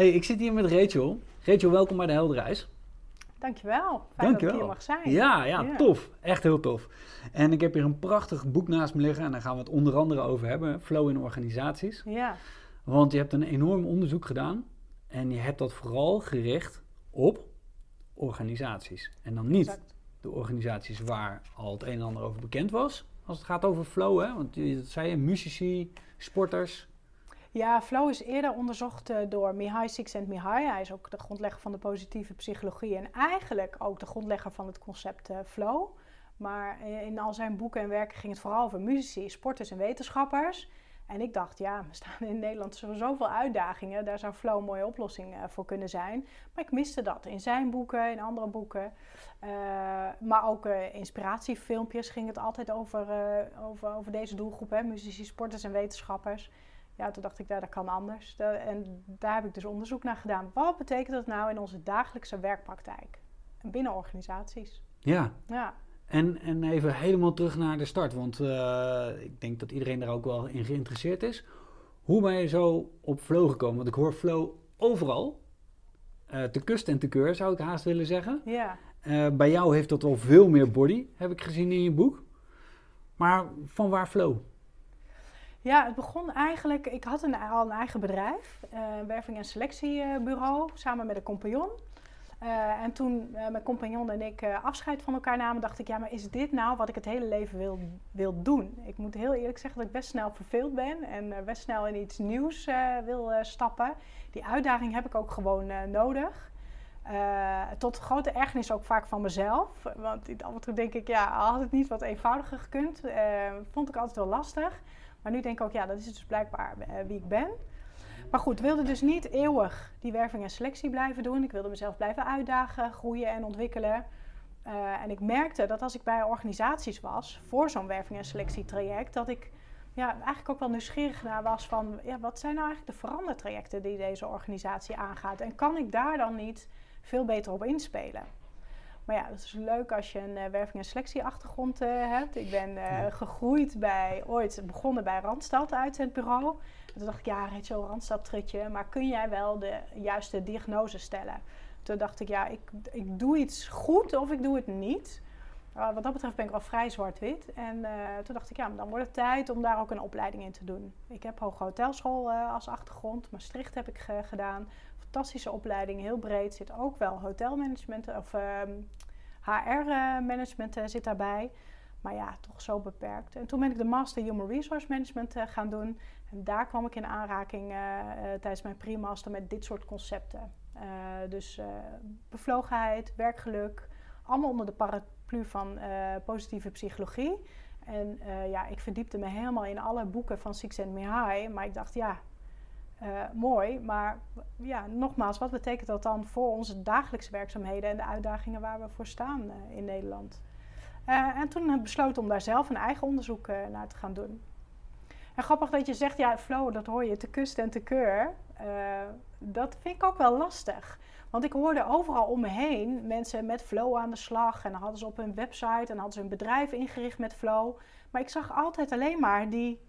Hey, ik zit hier met Rachel. Rachel, welkom bij de Helderreis. Dankjewel. Fijn dat ik hier mag zijn. Ja, ja, ja, tof. Echt heel tof. En ik heb hier een prachtig boek naast me liggen en daar gaan we het onder andere over hebben. Flow in organisaties. Ja. Want je hebt een enorm onderzoek gedaan en je hebt dat vooral gericht op organisaties. En dan niet de organisaties waar al het een en ander over bekend was, als het gaat over flow, hè? Want dat zei je, muzici, sporters. Ja, flow is eerder onderzocht uh, door Mihai Csikszentmihalyi. Hij is ook de grondlegger van de positieve psychologie en eigenlijk ook de grondlegger van het concept uh, flow. Maar in al zijn boeken en werken ging het vooral over muzici, sporters en wetenschappers. En ik dacht, ja, we staan in Nederland zoveel uitdagingen. Daar zou flow een mooie oplossing voor kunnen zijn. Maar ik miste dat in zijn boeken, in andere boeken. Maar ook uh, inspiratiefilmpjes ging het altijd over, over, over deze doelgroep. Hè? Muzici, sporters en wetenschappers. Ja, toen dacht ik, ja, dat kan anders. en daar heb ik dus onderzoek naar gedaan. Wat betekent dat nou in onze dagelijkse werkpraktijk? binnen organisaties. Ja. ja. En, en even helemaal terug naar de start, want uh, ik denk dat iedereen daar ook wel in geïnteresseerd is. Hoe ben je zo op flow gekomen? Want ik hoor flow overal. Uh, te kust en te keur zou ik haast willen zeggen. Ja. Uh, bij jou heeft dat wel veel meer body, heb ik gezien in je boek. Maar van waar flow? Ja, het begon eigenlijk. Ik had een, al een eigen bedrijf, een werving- en selectiebureau, samen met een compagnon. Uh, en toen uh, mijn compagnon en ik uh, afscheid van elkaar namen, dacht ik, ja, maar is dit nou wat ik het hele leven wil, wil doen? Ik moet heel eerlijk zeggen dat ik best snel verveeld ben en best snel in iets nieuws wil stappen. Die uitdaging heb ik ook gewoon nodig. tot grote ergernis ook vaak van mezelf. Want af en toe denk ik, ja, had het niet wat eenvoudiger gekund. vond ik altijd wel lastig. Maar nu denk ik ook, ja, dat is dus blijkbaar wie ik ben. Maar goed, wilde dus niet eeuwig die werving en selectie blijven doen. Ik wilde mezelf blijven uitdagen, groeien en ontwikkelen. Uh, en ik merkte dat als ik bij organisaties was voor zo'n werving en selectietraject, dat ik ja, eigenlijk ook wel nieuwsgierig naar was van ja, wat zijn nou eigenlijk de verandertrajecten die deze organisatie aangaat? En kan ik daar dan niet veel beter op inspelen? Maar ja, dat is leuk als je een uh, werving- en selectieachtergrond uh, hebt. Ik ben uh, gegroeid bij, ooit begonnen bij Randstad uitzendbureau. En toen dacht ik, ja, Rachel Randstad trutje, maar kun jij wel de juiste diagnose stellen? Toen dacht ik, ja, ik, ik doe iets goed of ik doe het niet. wat dat betreft ben ik wel vrij zwart-wit. En toen dacht ik, ja, dan wordt het tijd om daar ook een opleiding in te doen. Ik heb Hoge Hotelschool als achtergrond. Maastricht heb ik gedaan fantastische opleiding, heel breed. Zit ook wel hotelmanagement of HR-management uh, zit daarbij. Maar ja, toch zo beperkt. En toen ben ik de Master Human Resource Management uh, gaan doen. En daar kwam ik in aanraking tijdens mijn pre-master met dit soort concepten. dus bevlogenheid, werkgeluk, allemaal onder de paraplu van positieve psychologie. En ja, ik verdiepte me helemaal in alle boeken van Csikszentmihalyi. Maar ik dacht, ja, uh, mooi. Maar ja, nogmaals, wat betekent dat dan voor onze dagelijkse werkzaamheden en de uitdagingen waar we voor staan uh, in Nederland? Uh, en toen heb ik besloten om daar zelf een eigen onderzoek naar te gaan doen. En grappig dat je zegt, ja, flow, dat hoor je te kust en te keur. dat vind ik ook wel lastig. Want ik hoorde overal om me heen mensen met flow aan de slag. En hadden ze op hun website en hadden ze een bedrijf ingericht met flow. Maar ik zag altijd alleen maar die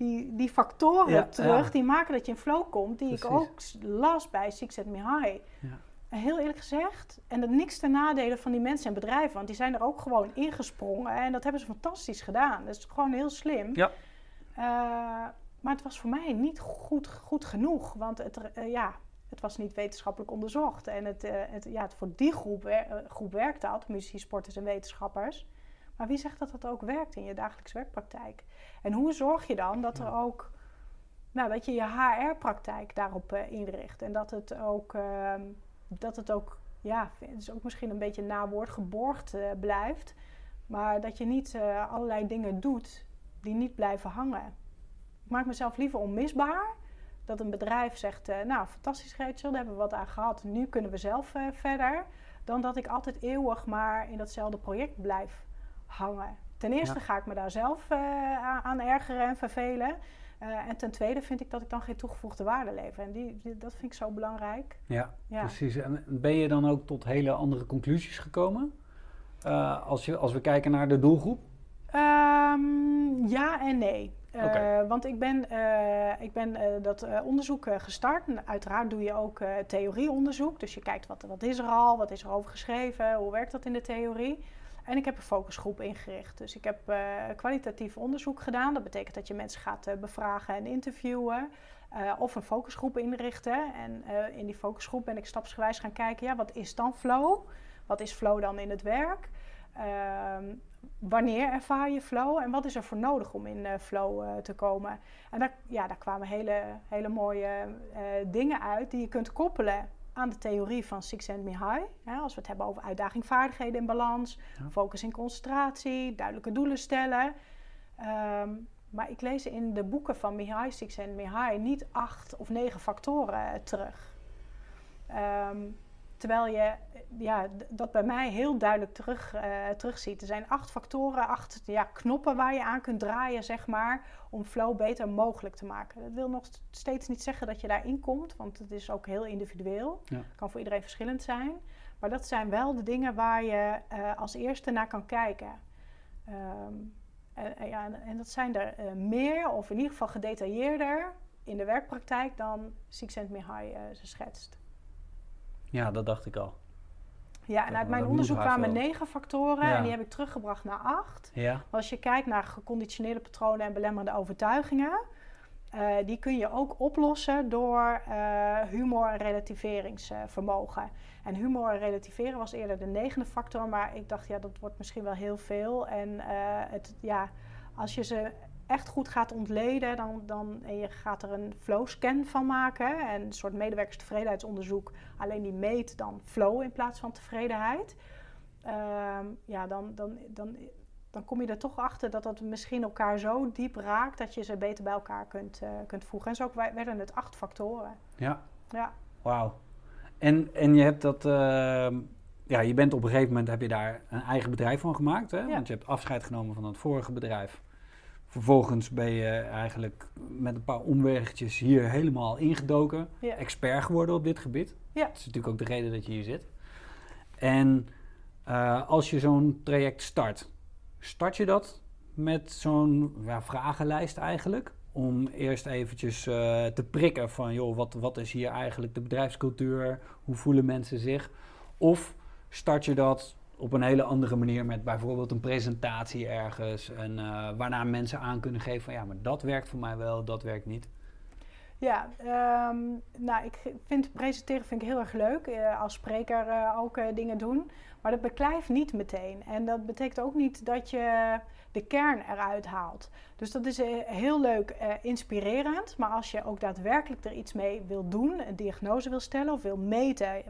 die, die factoren terug die maken dat je in flow komt, die ik ook las bij Six Me High. Ja. En heel eerlijk gezegd, en dat niks ten nadele van die mensen en bedrijven, want die zijn er ook gewoon ingesprongen en dat hebben ze fantastisch gedaan. Dat is gewoon heel slim. Ja. Uh, maar het was voor mij niet goed, goed genoeg, want het, uh, ja, het was niet wetenschappelijk onderzocht. En het, uh, het, ja, het voor die groep, groep werkt dat, muzici, sporters en wetenschappers. Maar wie zegt dat dat ook werkt in je dagelijkse werkpraktijk? En hoe zorg je dan dat er ook, nou, dat je je HR-praktijk daarop uh, inricht en dat het ook, uh, dat het ook, ja, het is ook misschien een beetje nawoord geborgd uh, blijft, maar dat je niet eh, allerlei dingen doet die niet blijven hangen. Ik maak mezelf liever onmisbaar. Dat een bedrijf zegt, nou fantastisch Rachel, daar hebben we wat aan gehad, nu kunnen we zelf verder. Dan dat ik altijd eeuwig maar in datzelfde project blijf hangen. Ten eerste ga ik me daar zelf uh, aan ergeren en vervelen. Uh, en ten tweede vind ik dat ik dan geen toegevoegde waarde lever. En die, die, dat vind ik zo belangrijk. Ja, ja, precies. En ben je dan ook tot hele andere conclusies gekomen? Uh, als, je, als we kijken naar de doelgroep? Um, ja en nee. Uh, Want ik ben, uh, ik ben uh, dat onderzoek gestart. En uiteraard doe je ook theorieonderzoek. Dus je kijkt wat, wat is er al, wat is er over geschreven, hoe werkt dat in de theorie. En ik heb een focusgroep ingericht. Dus ik heb kwalitatief onderzoek gedaan. Dat betekent dat je mensen gaat bevragen en interviewen. of een focusgroep inrichten. En in die focusgroep ben ik stapsgewijs gaan kijken, ja, wat is dan flow? Wat is flow dan in het werk? Ehm, wanneer ervaar je flow en wat is er voor nodig om in flow te komen? En daar, ja, daar kwamen hele, hele mooie dingen uit die je kunt koppelen aan de theorie van Six and Me High. als we het hebben over uitdaging, vaardigheden in balans, ja. focus in concentratie, duidelijke doelen stellen. Um, maar ik lees in de boeken van Mihai, Six and Mihai, niet acht of negen factoren terug. Um, Terwijl je ja, dat bij mij heel duidelijk terug, uh, terugziet. Er zijn acht factoren, acht ja, knoppen waar je aan kunt draaien, zeg maar, om flow beter mogelijk te maken. Dat wil nog steeds niet zeggen dat je daarin komt, want het is ook heel individueel. Ja. kan voor iedereen verschillend zijn. Maar dat zijn wel de dingen waar je uh, als eerste naar kan kijken. Um, en, ja, en, dat zijn er uh, meer, of in ieder geval gedetailleerder in de werkpraktijk dan Csikszentmihalyi ze schetst. Ja, dat dacht ik al. Ja, en uit mijn onderzoek kwamen negen factoren en die heb ik teruggebracht naar acht. Ja. Als je kijkt naar geconditioneerde patronen en belemmerende overtuigingen, uh, die kun je ook oplossen door uh, humor en relativeringsvermogen. en humor en relativeren was eerder de negende factor, maar ik dacht, ja, dat wordt misschien wel heel veel. En uh, het, ja, als je ze echt goed gaat ontleden, dan, dan, en je gaat er een flow scan van maken. En een soort medewerkerstevredenheidsonderzoek. Alleen die meet dan flow in plaats van tevredenheid. Ehm, ja, dan, dan, dan, dan kom je er toch achter dat dat misschien elkaar zo diep raakt dat je ze beter bij elkaar kunt, uh, kunt voegen. En zo werden het acht factoren. Ja. Ja. Wauw. En, en je hebt dat. Uh, ja, je bent op een gegeven moment heb je daar een eigen bedrijf van gemaakt. Hè? Ja. Want je hebt afscheid genomen van het vorige bedrijf. Vervolgens ben je eigenlijk met een paar omwegjes hier helemaal ingedoken. Expert geworden op dit gebied. Ja. Dat is natuurlijk ook de reden dat je hier zit. En uh, als je zo'n traject start, start je dat met zo'n ja, vragenlijst eigenlijk? Om eerst eventjes uh, te prikken van, joh, wat, wat is hier eigenlijk de bedrijfscultuur? Hoe voelen mensen zich? Of start je dat op een hele andere manier met bijvoorbeeld een presentatie ergens. En uh, waarna mensen aan kunnen geven van ja, maar dat werkt voor mij wel, dat werkt niet. Ja, um, nou ik vind presenteren vind ik heel erg leuk. Uh, als spreker uh, ook dingen doen. Maar dat beklijft niet meteen. En dat betekent ook niet dat je de kern eruit haalt. Dus dat is heel leuk, inspirerend. Maar als je ook daadwerkelijk er iets mee wil doen, een diagnose wil stellen of wil meten,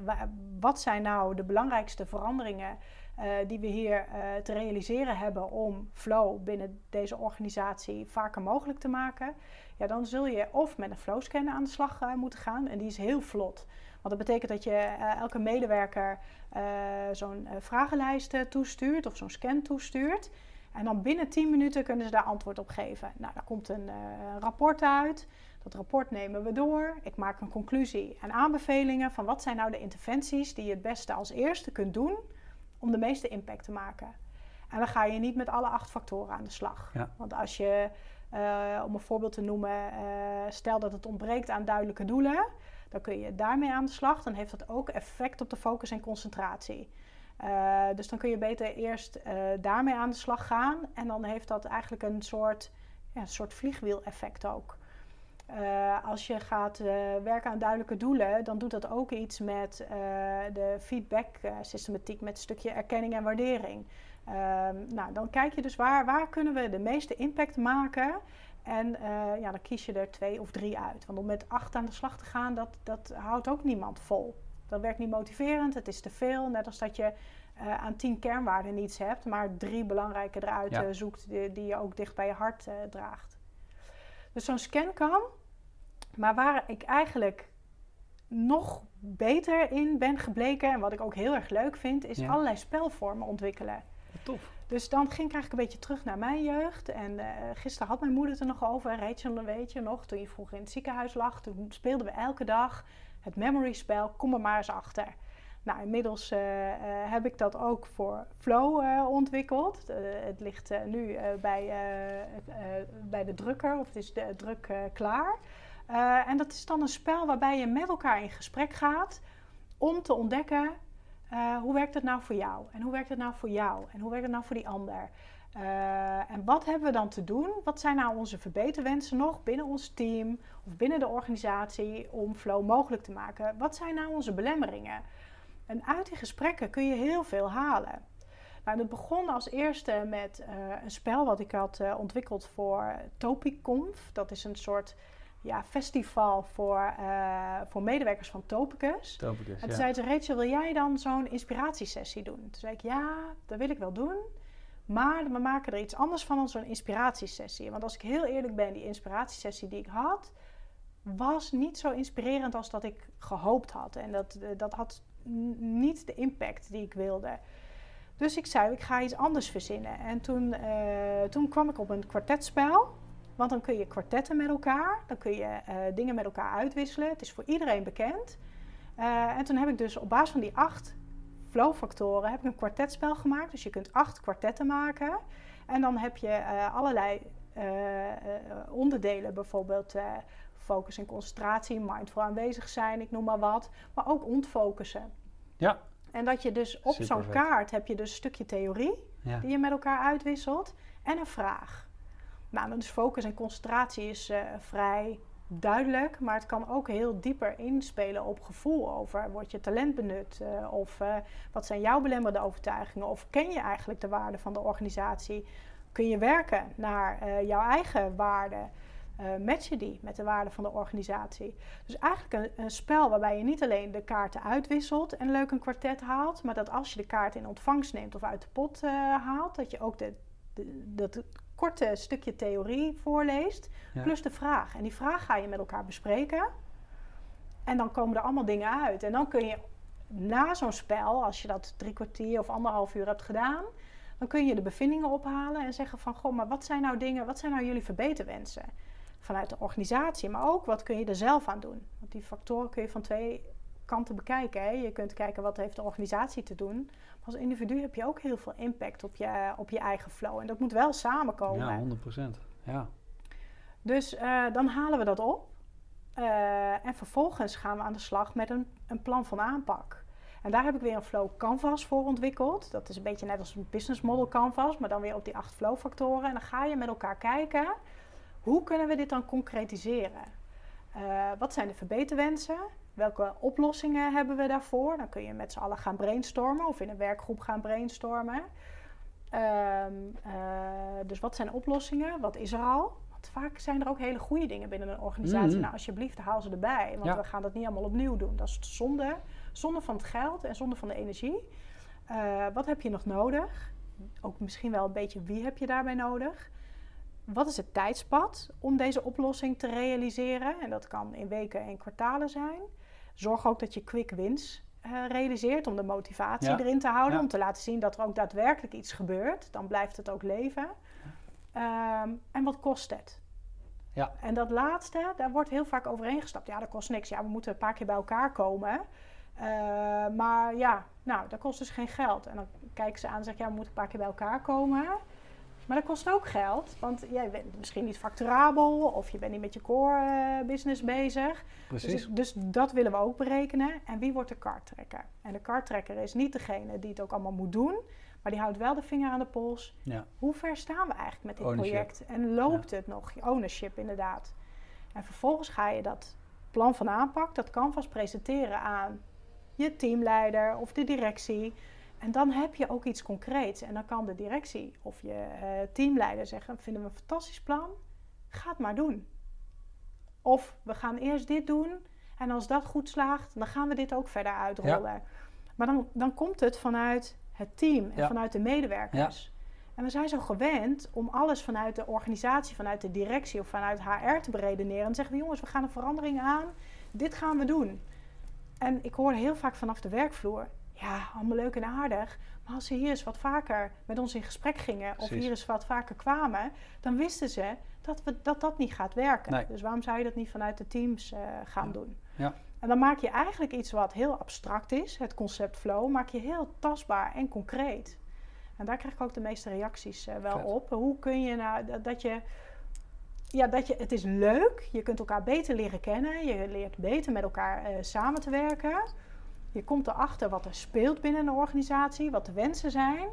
wat zijn nou de belangrijkste veranderingen uh, die we hier uh, te realiseren hebben om flow binnen deze organisatie vaker mogelijk te maken, ja, dan zul je of met een flow scanner aan de slag uh, moeten gaan. En die is heel vlot. Want dat betekent dat je elke medewerker zo'n vragenlijst toestuurt of zo'n scan toestuurt. En dan binnen 10 minuten kunnen ze daar antwoord op geven. Nou, daar komt een rapport uit. Dat rapport nemen we door. Ik maak een conclusie en aanbevelingen van wat zijn nou de interventies die je het beste als eerste kunt doen om de meeste impact te maken. En dan ga je niet met alle acht factoren aan de slag. Want als je, uh, om een voorbeeld te noemen, uh, stel dat het ontbreekt aan duidelijke doelen, dan kun je daarmee aan de slag. Dan heeft dat ook effect op de focus en concentratie. Uh, dus dan kun je beter eerst daarmee aan de slag gaan. En dan heeft dat eigenlijk een soort, ja, een soort vliegwiel-effect ook. Uh, als je gaat uh, werken aan duidelijke doelen, dan doet dat ook iets met uh, de feedback-systematiek, met een stukje erkenning en waardering. Ehm, nou, dan kijk je dus waar, waar kunnen we de meeste impact maken. En ja, dan kies je er twee of drie uit. Want om met acht aan de slag te gaan, dat, dat houdt ook niemand vol. Dat werkt niet motiverend, het is te veel. Net als dat je aan tien kernwaarden niets hebt, maar drie belangrijke eruit zoekt die, die, je ook dicht bij je hart draagt. Dus zo'n scan kan, maar waar ik eigenlijk nog beter in ben gebleken, en wat ik ook heel erg leuk vind, is allerlei spelvormen ontwikkelen. Tof. Dus dan ging ik eigenlijk een beetje terug naar mijn jeugd. En uh, gisteren had mijn moeder het er nog over. Rachel, weet je nog, toen je vroeger in het ziekenhuis lag, toen speelden we elke dag het memory spel Kom er maar eens achter. Nou, inmiddels heb ik dat ook voor Flow ontwikkeld. het ligt nu bij, bij de drukker, of het is de druk klaar. En dat is dan een spel waarbij je met elkaar in gesprek gaat om te ontdekken hoe werkt het nou voor jou? En hoe werkt het nou voor jou? En hoe werkt het nou voor die ander? Uh, en wat hebben we dan te doen? Wat zijn nou onze verbeterwensen nog binnen ons team of binnen de organisatie om flow mogelijk te maken? Wat zijn nou onze belemmeringen? En uit die gesprekken kun je heel veel halen. Nou, het begon als eerste met een spel wat ik had ontwikkeld voor Topicconf. Dat is een soort ja, festival voor, voor medewerkers van Topicus. Topicus en toen ja. zei ze, Rachel, wil jij dan zo'n inspiratiesessie doen? Toen zei ik, ja, dat wil ik wel doen. Maar we maken er iets anders van dan zo'n inspiratiesessie. Want als ik heel eerlijk ben, die inspiratiesessie die ik had, was niet zo inspirerend als dat ik gehoopt had. En dat, eh, dat had niet de impact die ik wilde. Dus ik zei, ik ga iets anders verzinnen. En toen, uh, toen kwam ik op een kwartetspel. Want dan kun je kwartetten met elkaar. Dan kun je uh, dingen met elkaar uitwisselen. Het is voor iedereen bekend. Uh, en toen heb ik dus op basis van die acht flowfactoren heb ik een kwartetspel gemaakt. Dus je kunt acht kwartetten maken. En dan heb je uh, allerlei onderdelen, bijvoorbeeld focus en concentratie, mindful aanwezig zijn, ik noem maar wat. Maar ook ontfocussen. Ja. En dat je dus op zo'n kaart heb je dus een stukje theorie ja. die je met elkaar uitwisselt en een vraag. Nou, dus focus en concentratie is vrij duidelijk, maar het kan ook heel dieper inspelen op gevoel over wordt je talent benut uh, of uh, wat zijn jouw belemmerde overtuigingen of ken je eigenlijk de waarde van de organisatie? Kun je werken naar uh, jouw eigen waarden? match je die met de waarde van de organisatie? Dus eigenlijk een, een, spel waarbij je niet alleen de kaarten uitwisselt en leuk een kwartet haalt, maar dat als je de kaart in ontvangst neemt of uit de pot haalt, dat je ook de, de, dat korte stukje theorie voorleest, plus de vraag. En die vraag ga je met elkaar bespreken. En dan komen er allemaal dingen uit. En dan kun je na zo'n spel, als je dat drie kwartier of anderhalf uur hebt gedaan, dan kun je de bevindingen ophalen en zeggen van, goh, maar wat zijn nou dingen, wat zijn nou jullie verbeterwensen? Vanuit de organisatie, maar ook wat kun je er zelf aan doen? Want die factoren kun je van twee kanten bekijken. Hè? Je kunt kijken wat heeft de organisatie te doen. Als individu heb je ook heel veel impact op je, op je eigen flow. En dat moet wel samenkomen. Ja, 100 procent. Ja. Dus uh, dan halen we dat op. Uh, en vervolgens gaan we aan de slag met een, een plan van aanpak. En daar heb ik weer een flow canvas voor ontwikkeld. Dat is een beetje net als een business model canvas, maar dan weer op die acht flow factoren. En dan ga je met elkaar kijken, hoe kunnen we dit dan concretiseren? Uh, wat zijn de verbeterwensen? Welke oplossingen hebben we daarvoor? Dan kun je met z'n allen gaan brainstormen of in een werkgroep gaan brainstormen. Um, uh, dus wat zijn oplossingen? Wat is er al? Want vaak zijn er ook hele goede dingen binnen een organisatie. Mm. Nou, alsjeblieft, haal ze erbij. Want ja. we gaan dat niet allemaal opnieuw doen. Dat is zonde. Zonde van het geld en zonde van de energie. Uh, wat heb je nog nodig? Ook misschien wel een beetje wie heb je daarbij nodig? Wat is het tijdspad om deze oplossing te realiseren? En dat kan in weken en kwartalen zijn. Zorg ook dat je quick wins uh, realiseert om de motivatie ja. erin te houden. Ja. Om te laten zien dat er ook daadwerkelijk iets gebeurt. Dan blijft het ook leven. Um, en wat kost het? Ja. En dat laatste, daar wordt heel vaak overheen gestapt. Ja, dat kost niks. Ja, we moeten een paar keer bij elkaar komen. Uh, maar ja, nou, dat kost dus geen geld. En dan kijken ze aan en zeggen, ja, we moeten een paar keer bij elkaar komen. Maar dat kost ook geld, want jij bent misschien niet facturabel of je bent niet met je core uh, business bezig. Precies. Dus, dus, dat willen we ook berekenen. En wie wordt de karttrekker? En de karttrekker is niet degene die het ook allemaal moet doen, maar die houdt wel de vinger aan de pols. Ja. Hoe ver staan we eigenlijk met dit ownership. project? En loopt ja. het nog? Ownership inderdaad. En vervolgens ga je dat plan van aanpak, dat canvas presenteren aan je teamleider of de directie. En dan heb je ook iets concreets. En dan kan de directie of je uh, teamleider zeggen: vinden we een fantastisch plan, ga het maar doen. Of we gaan eerst dit doen. En als dat goed slaagt, dan gaan we dit ook verder uitrollen. Ja. Maar dan, dan komt het vanuit het team en ja. vanuit de medewerkers. Ja. En we zijn zo gewend om alles vanuit de organisatie, vanuit de directie of vanuit HR te beredeneren. En zeggen we, jongens, we gaan een verandering aan. Dit gaan we doen. En ik hoor heel vaak vanaf de werkvloer ja, allemaal leuk en aardig. Maar als ze hier eens wat vaker met ons in gesprek gingen, of Precies. hier eens wat vaker kwamen, dan wisten ze dat we, dat, dat niet gaat werken. Nee. Dus waarom zou je dat niet vanuit de teams eh, gaan Ja. doen? Ja. En dan maak je eigenlijk iets wat heel abstract is, het concept flow, maak je heel tastbaar en concreet. En daar krijg ik ook de meeste reacties eh, wel Vet. op. Hoe kun je nou dat, dat je. Ja, dat je, het is leuk. Je kunt elkaar beter leren kennen. Je leert beter met elkaar eh, samen te werken. Je komt erachter wat er speelt binnen een organisatie, wat de wensen zijn.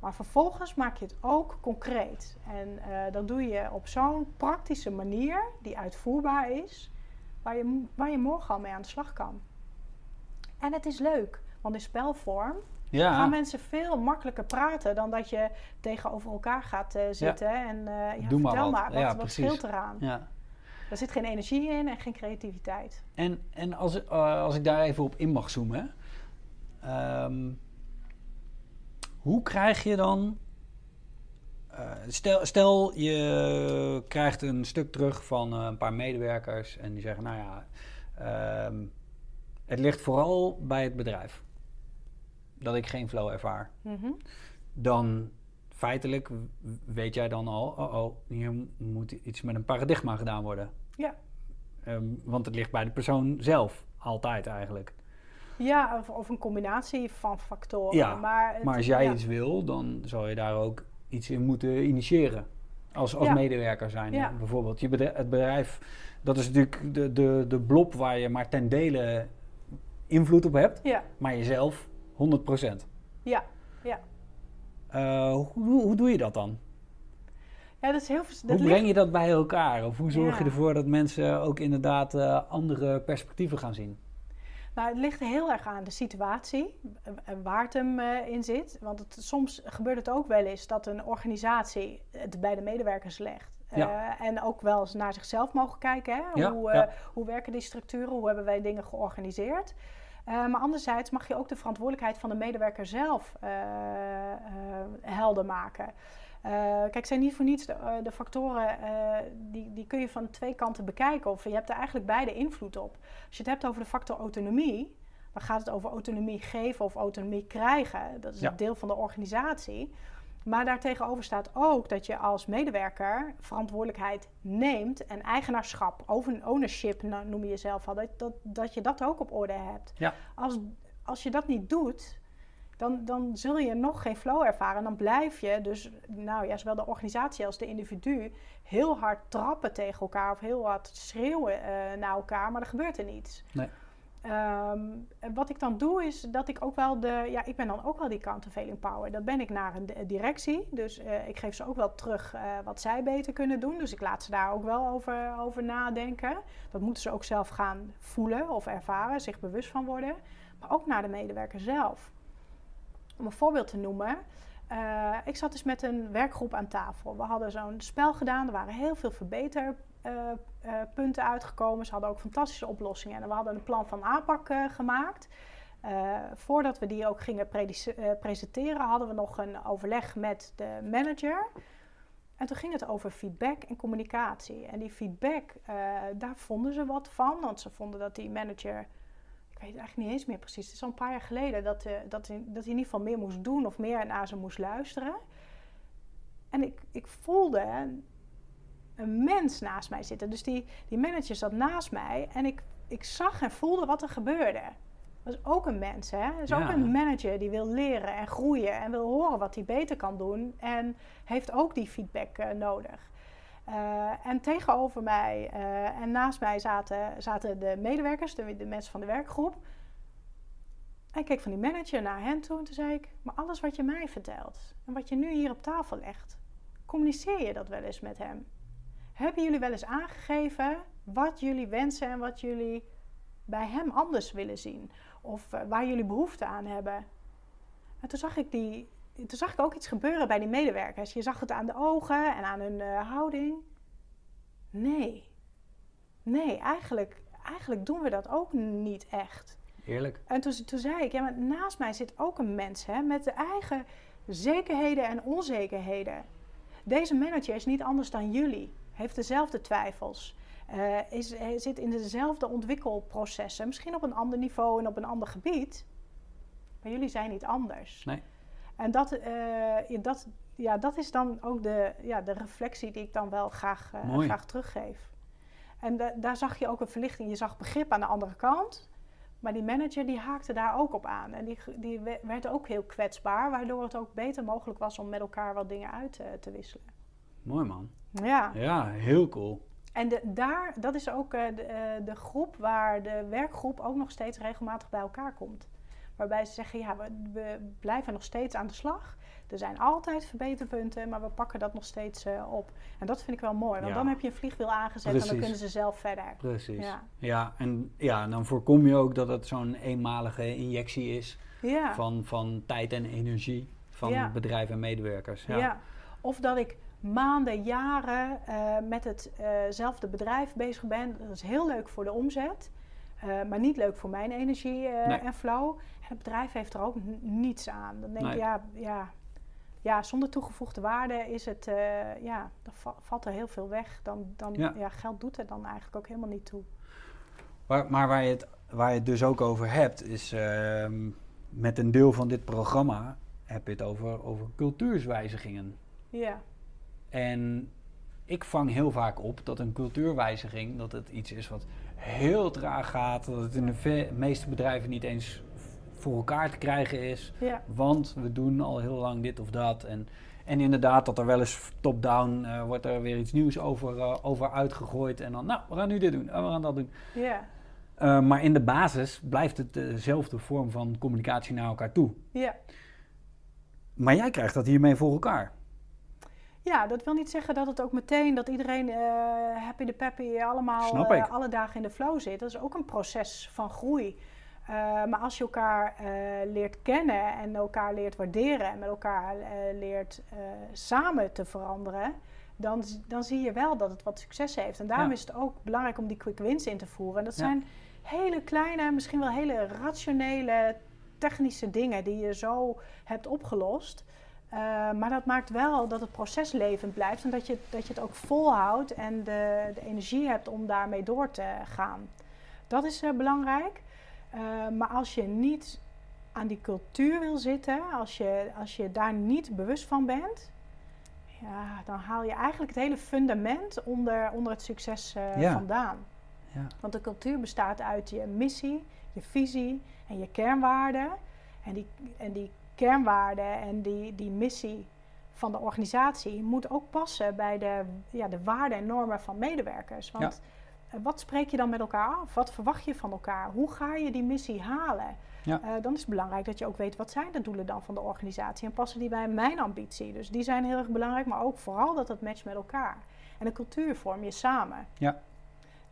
Maar vervolgens maak je het ook concreet. En eh, dat doe je op zo'n praktische manier, die uitvoerbaar is, waar je, waar je morgen al mee aan de slag kan. En het is leuk, want in spelvorm Ja, gaan mensen veel makkelijker praten dan dat je tegenover elkaar gaat eh, zitten en eh ja, Doe maar vertel wat. maar, wat, Ja, wat scheelt eraan? ja. Er zit geen energie in en geen creativiteit. En, en als, eh, als ik daar even op in mag zoomen. ehm, hoe krijg je dan. eh, stel, stel je krijgt een stuk terug van eh, een paar medewerkers en die zeggen: Nou ja, ehm, het ligt vooral bij het bedrijf dat ik geen flow ervaar. Mhm. Dan feitelijk weet jij dan al: Oh, oh, hier moet iets met een paradigma gedaan worden. Ja. Ehm, want het ligt bij de persoon zelf, altijd eigenlijk. Ja, of, of een combinatie van factoren. Ja, maar, het- Maar als jij ja. iets wil, dan zou je daar ook iets in moeten initiëren. Als, als Ja. medewerker zijn. Ja. Bijvoorbeeld je bedrijf, het bedrijf, dat is natuurlijk de, de, de blob waar je maar ten dele invloed op hebt. Ja, Maar jezelf 100%. ja. Eh, hoe, hoe, hoe doe je dat dan? Ja, dat is heel dat hoe breng je dat bij elkaar? Of hoe zorg je ervoor dat mensen ook inderdaad eh, andere perspectieven gaan zien? Nou, het ligt heel erg aan de situatie eh, waar het hem eh, in zit. Want het, soms gebeurt het ook wel eens dat een organisatie het bij de medewerkers legt. Ja. En ook wel eens naar zichzelf mogen kijken. Hè? Ja, hoe, ja. hoe werken die structuren? Hoe hebben wij dingen georganiseerd? Maar anderzijds mag je ook de verantwoordelijkheid van de medewerker zelf helder maken. Eh, kijk, zijn niet voor niets de, eh, de factoren, eh, die, die kun je van twee kanten bekijken. Of je hebt er eigenlijk beide invloed op. Als je het hebt over de factor autonomie, dan gaat het over autonomie geven of autonomie krijgen. Dat is Ja. een deel van de organisatie. Maar daartegenover staat ook dat je als medewerker verantwoordelijkheid neemt en eigenaarschap, over ownership no- noem je jezelf al, dat, dat, dat je dat ook op orde hebt. Ja. Als, als je dat niet doet, dan, dan zul je nog geen flow ervaren. Dan blijf je dus, nou ja, zowel de organisatie als de individu heel hard trappen tegen elkaar of heel hard schreeuwen eh, naar elkaar, maar er gebeurt er niets. Nee. Ehm, wat ik dan doe is dat ik ook wel de, ja, ik ben dan ook wel die countervailing power. Dan ben ik naar een di- directie, dus eh, ik geef ze ook wel terug eh, wat zij beter kunnen doen. Dus ik laat ze daar ook wel over, over nadenken. Dat moeten ze ook zelf gaan voelen of ervaren, zich bewust van worden. Maar ook naar de medewerker zelf. Om een voorbeeld te noemen. eh, ik zat dus met een werkgroep aan tafel. We hadden zo'n spel gedaan. Er waren heel veel verbeterpunten uitgekomen. Ze hadden ook fantastische oplossingen. En we hadden een plan van aanpak eh, gemaakt. Eh, voordat we die ook gingen presenteren, hadden we nog een overleg met de manager. En toen ging het over feedback en communicatie. En die feedback, daar vonden ze wat van. Want ze vonden dat die manager weet het eigenlijk niet eens meer precies. Het is al een paar jaar geleden dat, eh, dat, hij, dat hij in ieder geval meer moest doen of meer naar ze moest luisteren. En ik, ik voelde een mens naast mij zitten. Dus die, die manager zat naast mij en ik, ik zag en voelde wat er gebeurde. Dat is ook een mens, hè? Dat is Ja. ook een manager die wil leren en groeien en wil horen wat hij beter kan doen. En heeft ook die feedback eh, nodig. Eh, en tegenover mij eh, en naast mij zaten, zaten de medewerkers, de, de mensen van de werkgroep. En ik keek van die manager naar hen toe en toen zei ik: Maar alles wat je mij vertelt en wat je nu hier op tafel legt, communiceer je dat wel eens met hem? Hebben jullie wel eens aangegeven wat jullie wensen en wat jullie bij hem anders willen zien? Of eh, waar jullie behoefte aan hebben? En toen zag ik die, toen zag ik ook iets gebeuren bij die medewerkers. Je zag het aan de ogen en aan hun eh, houding. Nee. Nee, eigenlijk, eigenlijk doen we dat ook niet echt. Eerlijk. En toen, toen zei ik, ja, maar naast mij zit ook een mens hè, met de eigen zekerheden en onzekerheden. Deze manager is niet anders dan jullie, heeft dezelfde twijfels, eh, is, hij zit in dezelfde ontwikkelprocessen, misschien op een ander niveau en op een ander gebied. Maar jullie zijn niet anders. Nee. En dat, uh, dat, ja, dat is dan ook de, ja, de reflectie die ik dan wel graag, uh, graag teruggeef. En daar zag je ook een verlichting. Je zag begrip aan de andere kant. Maar die manager die haakte daar ook op aan. En die, die werd ook heel kwetsbaar. Waardoor het ook beter mogelijk was om met elkaar wat dingen uit te, te wisselen. Mooi man. Ja. Ja, heel cool. En de, daar, dat is ook uh, de, uh, de, groep waar de werkgroep ook nog steeds regelmatig bij elkaar komt. Waarbij ze zeggen, ja, we, we, blijven nog steeds aan de slag. Er zijn altijd verbeterpunten, maar we pakken dat nog steeds uh, op. En dat vind ik wel mooi, want ja. dan heb je een vliegwiel aangezet Precies. en dan kunnen ze zelf verder. Precies. Ja, ja en ja, dan voorkom je ook dat het zo'n eenmalige injectie is ja. van, van tijd en energie van bedrijven en medewerkers. Ja. Of dat ik maanden, jaren uh, met hetzelfde bedrijf bezig ben. Dat is heel leuk voor de omzet. Uh, maar niet leuk voor mijn energie nee. en flow. Het bedrijf heeft er ook niets aan. Dan denk ik, nee. ja, ja, ja, zonder toegevoegde waarde is het, uh, ja, dan va valt er heel veel weg. Dan, dan ja. ja. geld doet er dan eigenlijk ook helemaal niet toe. Maar, maar waar, je het, waar je het dus ook over hebt, is ehm, met een deel van dit programma heb je het over, over cultuurswijzigingen. Ja. En ik vang heel vaak op dat een cultuurwijziging, dat het iets is wat heel traag gaat, dat het in de meeste bedrijven niet eens voor elkaar te krijgen is. Ja. Want we doen al heel lang dit of dat. En, en inderdaad, dat er wel eens top-down uh, wordt er weer iets nieuws over, uh, over uitgegooid. En dan, nou, we gaan nu dit doen en we gaan dat doen. Ja. Uh, maar in de basis blijft het dezelfde vorm van communicatie naar elkaar toe. Ja. Maar jij krijgt dat hiermee voor elkaar. Ja, dat wil niet zeggen dat het ook meteen dat iedereen uh, happy de peppy allemaal uh, alle dagen in de flow zit. Dat is ook een proces van groei. Uh, maar als je elkaar leert kennen en elkaar leert waarderen en met elkaar leert samen te veranderen, dan, dan zie je wel dat het wat succes heeft. En daarom ja. is het ook belangrijk om die quick wins in te voeren. En dat ja. zijn hele kleine, misschien wel hele rationele, technische dingen die je zo hebt opgelost. Maar dat maakt wel dat het proces levend blijft en dat je, dat je het ook volhoudt en de, de energie hebt om daarmee door te gaan. Dat is belangrijk. Uh, maar als je niet aan die cultuur wil zitten, als je, als je daar niet bewust van bent, ja, dan haal je eigenlijk het hele fundament onder, onder het succes ja. vandaan. Ja. Want de cultuur bestaat uit je missie, je visie en je kernwaarden. En die, en die kernwaarden en die, die missie van de organisatie moet ook passen bij de, ja, de waarden en normen van medewerkers. Want ja. Wat spreek je dan met elkaar af? Wat verwacht je van elkaar? Hoe ga je die missie halen? Ja. Uh, dan is het belangrijk dat je ook weet wat zijn de doelen dan van de organisatie en passen die bij mijn ambitie. Dus die zijn heel erg belangrijk, maar ook vooral dat het matcht met elkaar. En een cultuur vorm je samen. Ja.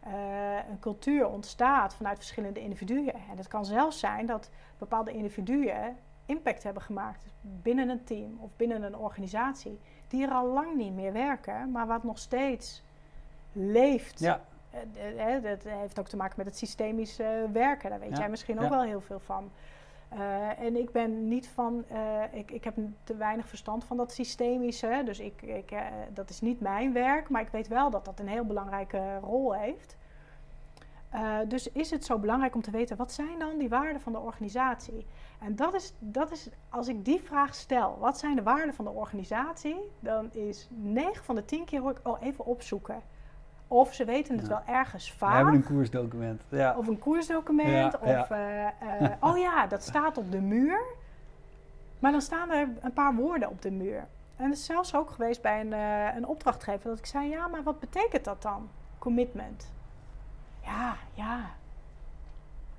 Uh, een cultuur ontstaat vanuit verschillende individuen. En het kan zelfs zijn dat bepaalde individuen impact hebben gemaakt binnen een team of binnen een organisatie, die er al lang niet meer werken, maar wat nog steeds leeft. Ja. Uh, uh, dat heeft ook te maken met het systemisch werken. Daar weet ja. jij misschien ook wel heel veel van. en ik ben niet van, ik, ik heb te weinig verstand van dat systemische. Dus ik, ik dat is niet mijn werk, maar ik weet wel dat dat een heel belangrijke rol heeft. Dus is het zo belangrijk om te weten wat zijn dan die waarden van de organisatie? En dat is, dat is, als ik die vraag stel, wat zijn de waarden van de organisatie? Dan is 9 van de 10 keer hoor ik, oh even opzoeken. Of ze weten het wel ergens vaak. We hebben een koersdocument. Ja. Of een koersdocument. Of, uh, uh, oh ja, dat staat op de muur. Maar dan staan er een paar woorden op de muur. En het is zelfs ook geweest bij een, een opdrachtgever dat ik zei: ja, maar wat betekent dat dan? Commitment. Ja, ja.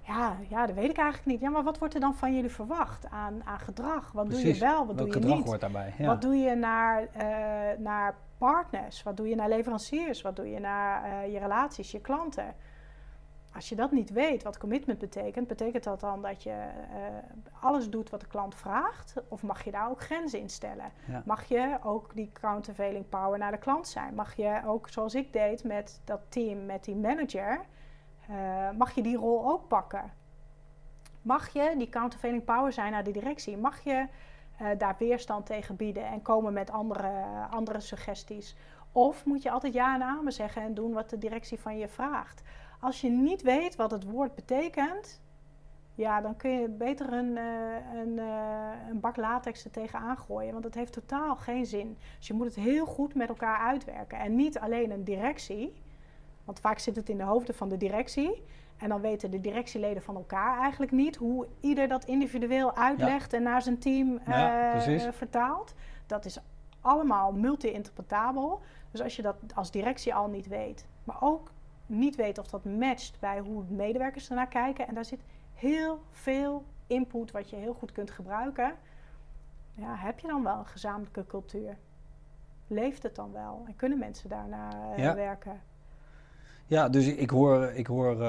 Ja, ja, dat weet ik eigenlijk niet. Ja, maar wat wordt er dan van jullie verwacht aan, aan gedrag? Wat Precies. doe je wel, wat Welk doe je gedrag niet? hoort daarbij? Ja. Wat doe je naar, uh, naar partners? Wat doe je naar leveranciers? Wat doe je naar uh, je relaties, je klanten? Als je dat niet weet, wat commitment betekent, betekent dat dan dat je uh, alles doet wat de klant vraagt? Of mag je daar ook grenzen in stellen? Ja. Mag je ook die countervailing power naar de klant zijn? Mag je ook, zoals ik deed met dat team, met die manager, uh, mag je die rol ook pakken? Mag je die countervailing power zijn naar de directie? Mag je uh, daar weerstand tegen bieden en komen met andere, andere suggesties? Of moet je altijd ja en amen zeggen en doen wat de directie van je vraagt? Als je niet weet wat het woord betekent, ja, dan kun je beter een, uh, een, een bak latex er tegenaan gooien. Want het heeft totaal geen zin. Dus je moet het heel goed met elkaar uitwerken. En niet alleen een directie. Want vaak zit het in de hoofden van de directie. En dan weten de directieleden van elkaar eigenlijk niet hoe ieder dat individueel uitlegt en naar zijn team uh, vertaalt. Dat is allemaal multi-interpretabel. Dus als je dat als directie al niet weet, maar ook niet weet of dat matcht bij hoe medewerkers ernaar kijken. En daar zit heel veel input wat je heel goed kunt gebruiken. Ja, heb je dan wel een gezamenlijke cultuur? Leeft het dan wel? En kunnen mensen daarna uh, werken? Ja, dus ik hoor, ik hoor uh,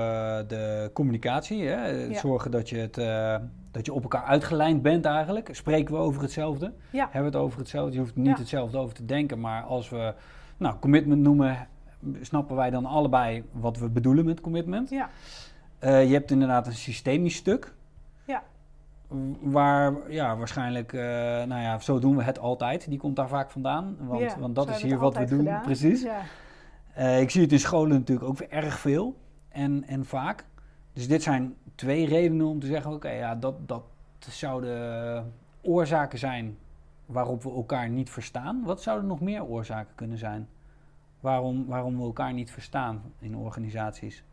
de communicatie. Hè? Ja. Zorgen dat je, het, uh, dat je op elkaar uitgelijnd bent eigenlijk. Spreken we over hetzelfde? Ja. Hebben we het over hetzelfde? Je hoeft niet hetzelfde over te denken. Maar als we nou, commitment noemen, snappen wij dan allebei wat we bedoelen met commitment. Ja. Uh, je hebt inderdaad een systemisch stuk. Ja. Waar, ja, waarschijnlijk, nou ja, zo doen we het altijd. Die komt daar vaak vandaan. Want, want dat is hier wat we doen, gedaan. precies. Ja. Uh, ik zie het in scholen natuurlijk ook erg veel en, en vaak. Dus dit zijn twee redenen om te zeggen: oké, ja, dat, dat zouden oorzaken zijn waarop we elkaar niet verstaan. Wat zouden nog meer oorzaken kunnen zijn? Waarom, waarom we elkaar niet verstaan in organisaties?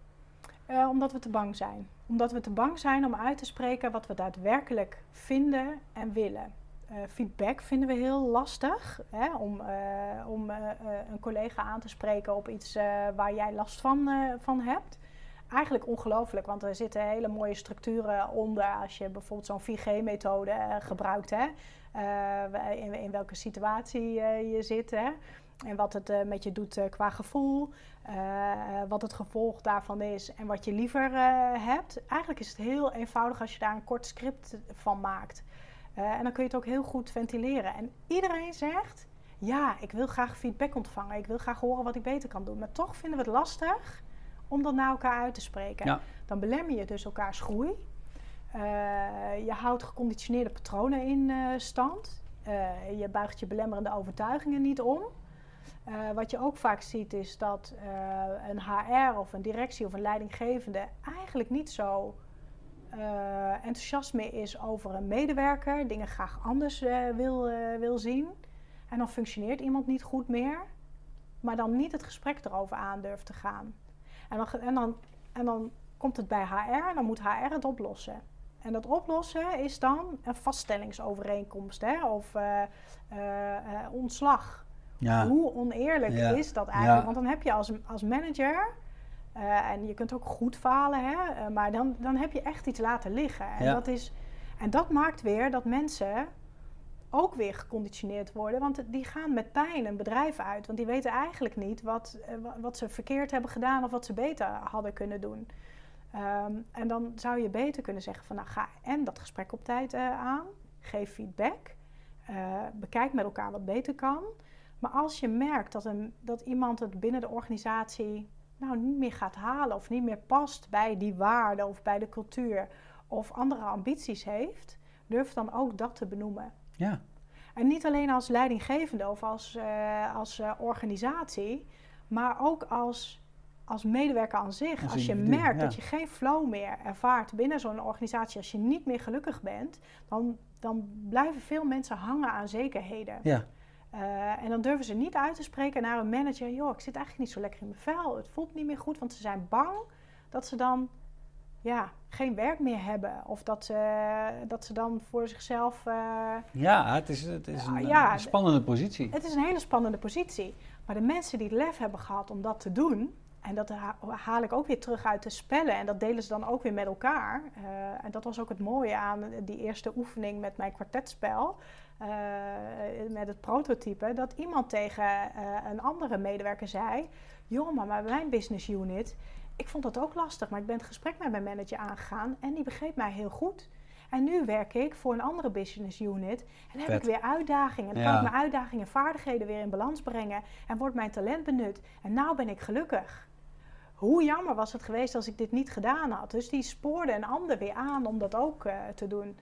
Uh, omdat we te bang zijn. Omdat we te bang zijn om uit te spreken wat we daadwerkelijk vinden en willen. Uh, feedback vinden we heel lastig. Hè, om uh, om een collega aan te spreken op iets waar jij last van, van hebt. Eigenlijk ongelooflijk, want er zitten hele mooie structuren onder als je bijvoorbeeld zo'n 4G-methode gebruikt. Hè, in, in, welke situatie je zit. Hè. En wat het met je doet qua gevoel, wat het gevolg daarvan is en wat je liever hebt. Eigenlijk is het heel eenvoudig als je daar een kort script van maakt. En dan kun je het ook heel goed ventileren. En iedereen zegt, ja, ik wil graag feedback ontvangen. Ik wil graag horen wat ik beter kan doen. Maar toch vinden we het lastig om dat naar elkaar uit te spreken. Ja. Dan belemmer je dus elkaars groei. je houdt geconditioneerde patronen in stand. je buigt je belemmerende overtuigingen niet om. Uh, wat je ook vaak ziet is dat uh, een HR of een directie of een leidinggevende eigenlijk niet zo uh, enthousiast meer is over een medewerker, dingen graag anders wil, wil zien. En dan functioneert iemand niet goed meer, maar dan niet het gesprek erover aan durft te gaan. En dan, en dan, en dan komt het bij HR en dan moet HR het oplossen. En dat oplossen is dan een vaststellingsovereenkomst hè, of ontslag. Ja. Hoe oneerlijk is dat eigenlijk? Want dan heb je als, als manager, uh, en je kunt ook goed falen, hè, uh, maar dan, dan heb je echt iets laten liggen. En, dat is, en dat maakt weer dat mensen ook weer geconditioneerd worden. Want die gaan met pijn een bedrijf uit. Want die weten eigenlijk niet wat, uh, wat ze verkeerd hebben gedaan of wat ze beter hadden kunnen doen. Um, en dan zou je beter kunnen zeggen van nou ga en dat gesprek op tijd aan. Geef feedback. bekijk met elkaar wat beter kan. Maar als je merkt dat, een, dat iemand het binnen de organisatie nou niet meer gaat halen of niet meer past bij die waarden of bij de cultuur of andere ambities heeft, durf dan ook dat te benoemen. Ja. En niet alleen als leidinggevende of als, uh, als uh, organisatie, maar ook als, als medewerker aan zich. Als, als je merkt ja. dat je geen flow meer ervaart binnen zo'n organisatie, als je niet meer gelukkig bent, dan, dan blijven veel mensen hangen aan zekerheden. Ja. Uh, en dan durven ze niet uit te spreken naar een manager: joh, ik zit eigenlijk niet zo lekker in mijn vel. Het voelt niet meer goed, want ze zijn bang dat ze dan ja, geen werk meer hebben. Of dat ze, dat ze dan voor zichzelf. Uh, ja, het is, het is een, ja, een, spannende positie. Het is een hele spannende positie. Maar de mensen die het lef hebben gehad om dat te doen. En dat haal ik ook weer terug uit de spellen. En dat delen ze dan ook weer met elkaar. Uh, en dat was ook het mooie aan die eerste oefening met mijn kwartetspel. Uh, met het prototype, dat iemand tegen uh, een andere medewerker zei: Joh, maar bij mijn business unit, ik vond dat ook lastig, maar ik ben het gesprek met mijn manager aangegaan en die begreep mij heel goed. En nu werk ik voor een andere business unit en heb ik weer uitdagingen. Dan ja. kan ik mijn uitdagingen en vaardigheden weer in balans brengen en wordt mijn talent benut. En nou ben ik gelukkig. Hoe jammer was het geweest als ik dit niet gedaan had. Dus die spoorde een ander weer aan om dat ook uh, te doen.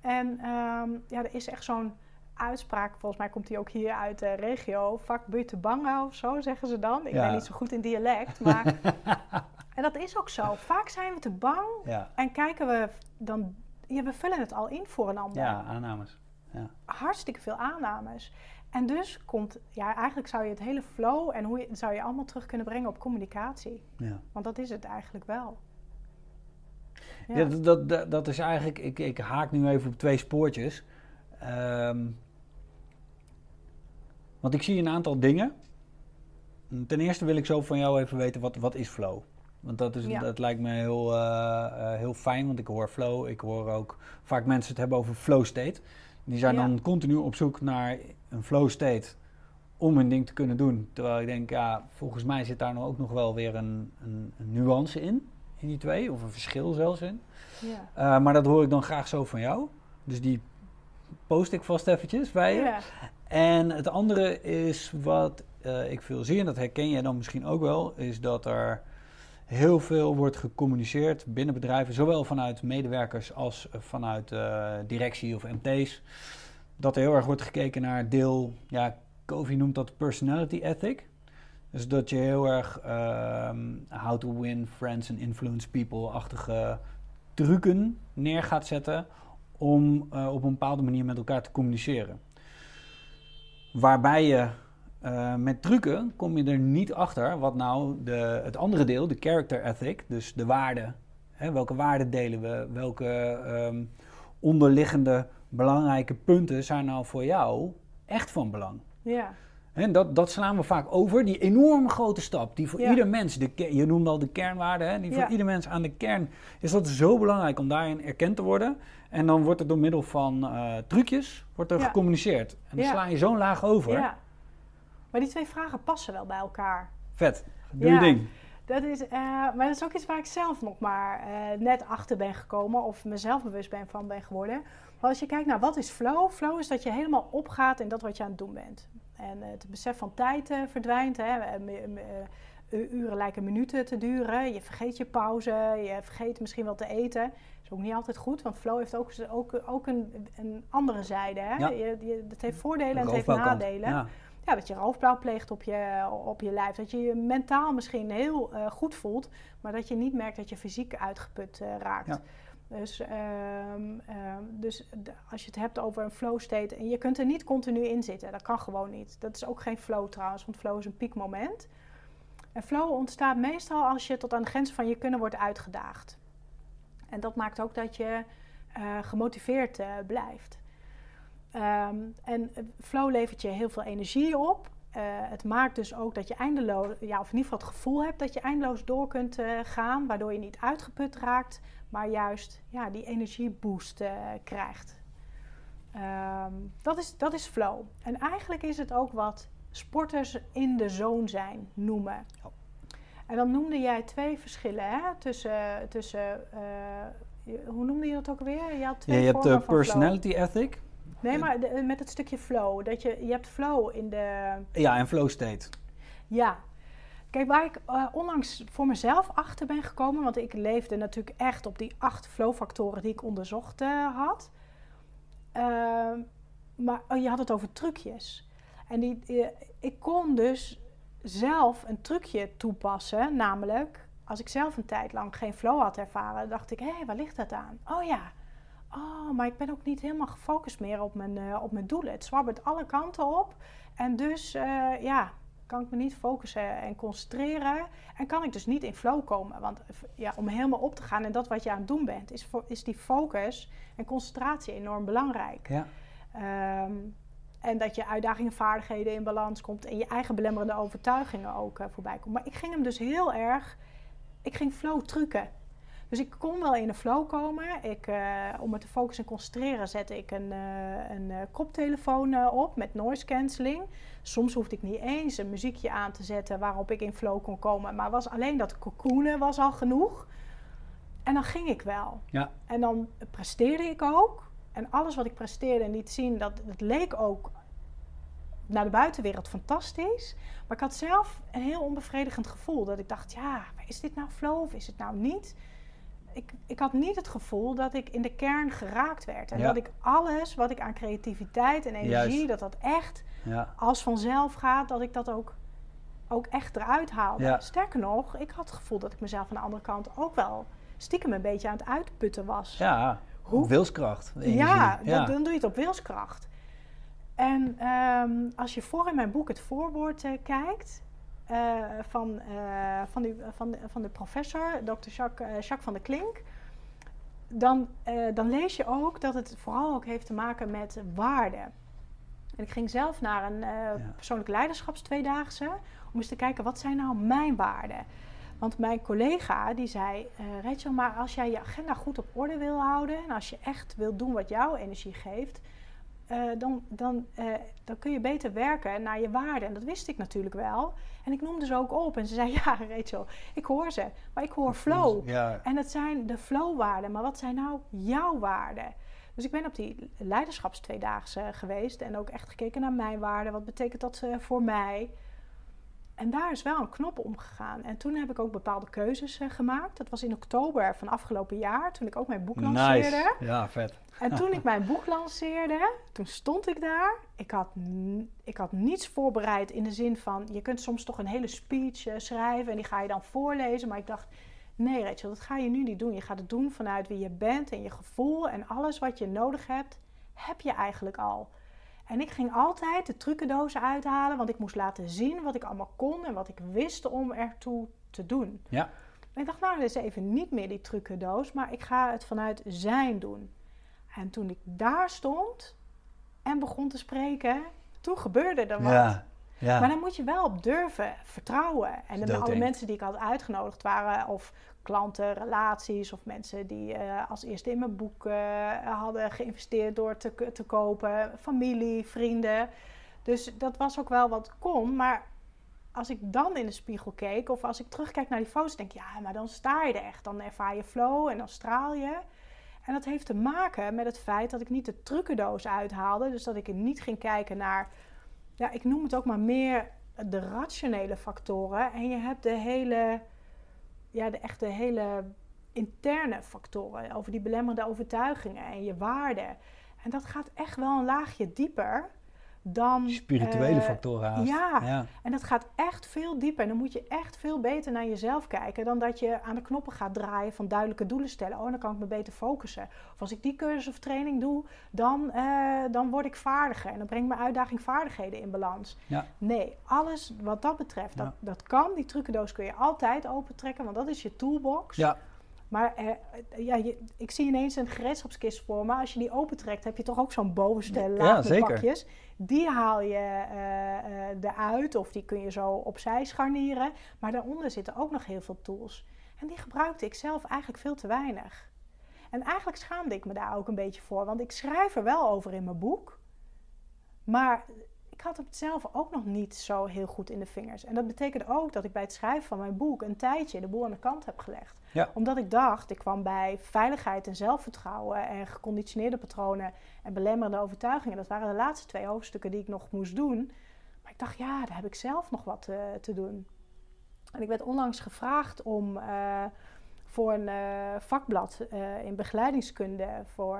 En um, ja, er is echt zo'n uitspraak, volgens mij komt die ook hier uit de regio, vak buiten bangen of zo zeggen ze dan. Ik ben niet zo goed in dialect, maar... en dat is ook zo. Vaak zijn we te bang ja. en kijken we dan... Ja, we vullen het al in voor een ander. Ja, aannames. Ja. Hartstikke veel aannames. En dus komt, ja, eigenlijk zou je het hele flow en hoe je, zou je allemaal terug kunnen brengen op communicatie. Ja. Want dat is het eigenlijk wel. Ja, dat, dat, dat, is eigenlijk, ik, ik haak nu even op twee spoortjes. Um, want ik zie een aantal dingen. Ten eerste wil ik zo van jou even weten, wat, wat is flow? Want dat, is, dat lijkt me heel, uh, heel fijn, want ik hoor flow. Ik hoor ook vaak mensen het hebben over flow state. Die zijn dan continu op zoek naar een flow state om hun ding te kunnen doen. Terwijl ik denk, ja, volgens mij zit daar nou ook nog wel weer een, een, een nuance in, in die twee. Of een verschil zelfs in. Ja. Uh, maar dat hoor ik dan graag zo van jou. Dus die post ik vast eventjes bij je. Ja. En het andere is wat uh, ik veel zie, en dat herken jij dan misschien ook wel, is dat er heel veel wordt gecommuniceerd binnen bedrijven, zowel vanuit medewerkers als vanuit uh, directie of MT's. Dat er heel erg wordt gekeken naar deel, ja, Covey noemt dat personality ethic. Dus dat je heel erg um, how to win friends and influence people-achtige trucken neer gaat zetten om uh, op een bepaalde manier met elkaar te communiceren. Waarbij je uh, met trucken kom je er niet achter wat nou de, het andere deel, de character ethic, dus de waarden. Welke waarden delen we? Welke um, onderliggende belangrijke punten zijn nou voor jou echt van belang? Ja. En dat, dat slaan we vaak over, die enorme grote stap, die voor ieder mens, de, je noemde al de kernwaarden, hè, die voor ieder mens aan de kern is dat zo belangrijk om daarin erkend te worden. En dan wordt er door middel van uh, trucjes wordt er gecommuniceerd. En dan sla je zo'n laag over. Ja. Maar die twee vragen passen wel bij elkaar. Vet, doe je ding. Dat is, uh, maar dat is ook iets waar ik zelf nog maar uh, net achter ben gekomen of mezelf bewust ben van ben geworden. Maar als je kijkt naar wat is flow? Flow is dat je helemaal opgaat in dat wat je aan het doen bent. En het besef van tijd verdwijnt. Hè. uren lijken minuten te duren. Je vergeet je pauze. Je vergeet misschien wel te eten is ook niet altijd goed, want flow heeft ook, ook, ook een, een andere zijde. Hè? Ja. Je, je, het heeft voordelen en het heeft nadelen. Ja. ja. dat je roofbouw pleegt op je, op je lijf. Dat je je mentaal misschien heel uh, goed voelt, maar dat je niet merkt dat je fysiek uitgeput uh, raakt. Ja. Dus, um, dus als je het hebt over een flow state en je kunt er niet continu in zitten, dat kan gewoon niet. Dat is ook geen flow trouwens, want flow is een piekmoment. En flow ontstaat meestal als je tot aan de grens van je kunnen wordt uitgedaagd. En dat maakt ook dat je uh, gemotiveerd uh, blijft. Um, en flow levert je heel veel energie op. Uh, het maakt dus ook dat je eindeloos, ja, of in ieder geval het gevoel hebt dat je eindeloos door kunt gaan, waardoor je niet uitgeput raakt, maar juist ja, die energieboost krijgt. Um, dat, is, dat is flow. En eigenlijk is het ook wat sporters in de zone zijn noemen. En dan noemde jij twee verschillen hè? tussen, tussen uh, hoe noemde je dat ook weer? Je had twee ja, je hebt de personality ethic. Nee, maar met het stukje flow. Dat je, je hebt flow in de... Ja, en flow state. Ja. Kijk, waar ik uh, onlangs voor mezelf achter ben gekomen... want ik leefde natuurlijk echt op die acht flow-factoren die ik onderzocht uh, had. Ehm, maar oh, je had het over trucjes. En die, ik kon dus zelf een trucje toepassen. Namelijk, als ik zelf een tijd lang geen flow had ervaren, dacht ik: hé, hey, waar ligt dat aan? Oh ja. Oh, maar ik ben ook niet helemaal gefocust meer op mijn, op mijn doelen. Het zwabbert alle kanten op. En dus, ja, kan ik me niet focussen en concentreren. En kan ik dus niet in flow komen. Want ja, om helemaal op te gaan en dat wat je aan het doen bent, is, is die focus en concentratie enorm belangrijk. Ja. Um, en dat je uitdagingen, vaardigheden in balans komt en je eigen belemmerende overtuigingen ook uh, voorbij komt. Maar ik ging hem dus heel erg, ik ging flow trucken. Dus ik kon wel in een flow komen. Ik, uh, om me te focussen en concentreren zette ik een, uh, een koptelefoon op met noise cancelling. Soms hoefde ik niet eens een muziekje aan te zetten waarop ik in flow kon komen. Maar was alleen dat cocoonen was al genoeg. En dan ging ik wel. Ja. En dan presteerde ik ook. En alles wat ik presteerde en liet zien, dat, dat leek ook naar de buitenwereld fantastisch. Maar ik had zelf een heel onbevredigend gevoel. Dat ik dacht, ja, is dit nou flow of is het nou niet? Ik, ik had niet het gevoel dat ik in de kern geraakt werd. En Ja. dat ik alles wat ik aan creativiteit en energie, Juist. dat dat echt Ja. als vanzelf gaat, dat ik dat ook, ook echt eruit haalde. Ja. Sterker nog, ik had het gevoel dat ik mezelf aan de andere kant ook wel stiekem een beetje aan het uitputten was. Ja, Hoe- wilskracht. energie. Ja, dan doe je het op wilskracht. En ehm, als je voor in mijn boek het voorwoord eh, kijkt eh, van, eh, van, die, van, de, van de professor, Dr. Jacques, eh, Jacques van der Klink, dan, dan lees je ook dat het vooral ook heeft te maken met waarde. En ik ging zelf naar een eh persoonlijk leiderschapstweedaagse om eens te kijken wat zijn nou mijn waarden. Want mijn collega die zei, eh Rachel, maar als jij je agenda goed op orde wil houden en als je echt wil doen wat jouw energie geeft, eh, dan, dan, eh, dan kun je beter werken naar je waarden. En dat wist ik natuurlijk wel. En ik noemde ze ook op. En ze zei, ja Rachel, ik hoor ze, maar ik hoor flow. Ja. En het zijn de flowwaarden, maar wat zijn nou jouw waarden? Dus ik ben op die leiderschapstweedaagse geweest en ook echt gekeken naar mijn waarden. Wat betekent dat eh, voor mij? En daar is wel een knop omgegaan. En toen heb ik ook bepaalde keuzes gemaakt. Dat was in oktober van afgelopen jaar, toen ik ook mijn boek lanceerde. Nice. Ja, vet. En toen ik mijn boek lanceerde, toen stond ik daar. Ik had, ik had niets voorbereid in de zin van... je kunt soms toch een hele speech eh, schrijven en die ga je dan voorlezen. Maar ik dacht, nee Rachel, dat ga je nu niet doen. Je gaat het doen vanuit wie je bent en je gevoel en alles wat je nodig hebt, heb je eigenlijk al. En ik ging altijd de trucendozen uithalen, want ik moest laten zien wat ik allemaal kon en wat ik wist om ertoe te doen. Ja. En ik dacht, nou, dit is even niet meer die trucendoos, maar ik ga het vanuit zijn doen. En toen ik daar stond en begon te spreken, toen gebeurde er wat. Ja. Ja. Maar dan moet je wel op durven vertrouwen. En dan alle mensen die ik had uitgenodigd waren, of klanten, relaties, of mensen die eh, als eerste in mijn boek eh, hadden geïnvesteerd door te, te kopen, familie, vrienden. Dus dat was ook wel wat kon. Maar als ik dan in de spiegel keek, of als ik terugkijk naar die foto's, denk ik, ja, maar dan sta je er echt. Dan ervaar je flow en dan straal je. En dat heeft te maken met het feit dat ik niet de trucendoos uithaalde. Dus dat ik niet ging kijken naar, ja, ik noem het ook maar meer de rationele factoren. En je hebt de hele, ja, de echte hele interne factoren. Over die belemmerende overtuigingen en je waarden. En dat gaat echt wel een laagje dieper dan... Spirituele eh, factoren haast. ja. ja. en dat gaat echt veel dieper. En dan moet je echt veel beter naar jezelf kijken dan dat je aan de knoppen gaat draaien van duidelijke doelen stellen. Oh, dan kan ik me beter focussen. Of als ik die cursus of training doe, dan, eh, dan word ik vaardiger. En dan brengt mijn uitdaging vaardigheden in balans. Ja. Nee, alles wat dat betreft, Ja. dat, dat kan. Die trucendoos kun je altijd opentrekken, want dat is je toolbox. Ja. Maar eh, ja, je, ik zie ineens een gereedschapskist voor me. Als je die opentrekt, heb je toch ook zo'n bovenste Ja, laag met zeker. pakjes. Die haal je eh, eh, eruit of die kun je zo opzij scharnieren. Maar daaronder zitten ook nog heel veel tools. En die gebruikte ik zelf eigenlijk veel te weinig. En eigenlijk schaamde ik me daar ook een beetje voor. Want ik schrijf er wel over in mijn boek. Maar ik had het zelf ook nog niet zo heel goed in de vingers. En dat betekent ook dat ik bij het schrijven van mijn boek een tijdje de boel aan de kant heb gelegd. Ja. Omdat ik dacht, ik kwam bij veiligheid en zelfvertrouwen en geconditioneerde patronen en belemmerende overtuigingen. Dat waren de laatste twee hoofdstukken die ik nog moest doen. Maar ik dacht, ja, daar heb ik zelf nog wat eh, te doen. En ik werd onlangs gevraagd om eh, voor een eh, vakblad in begeleidingskunde voor,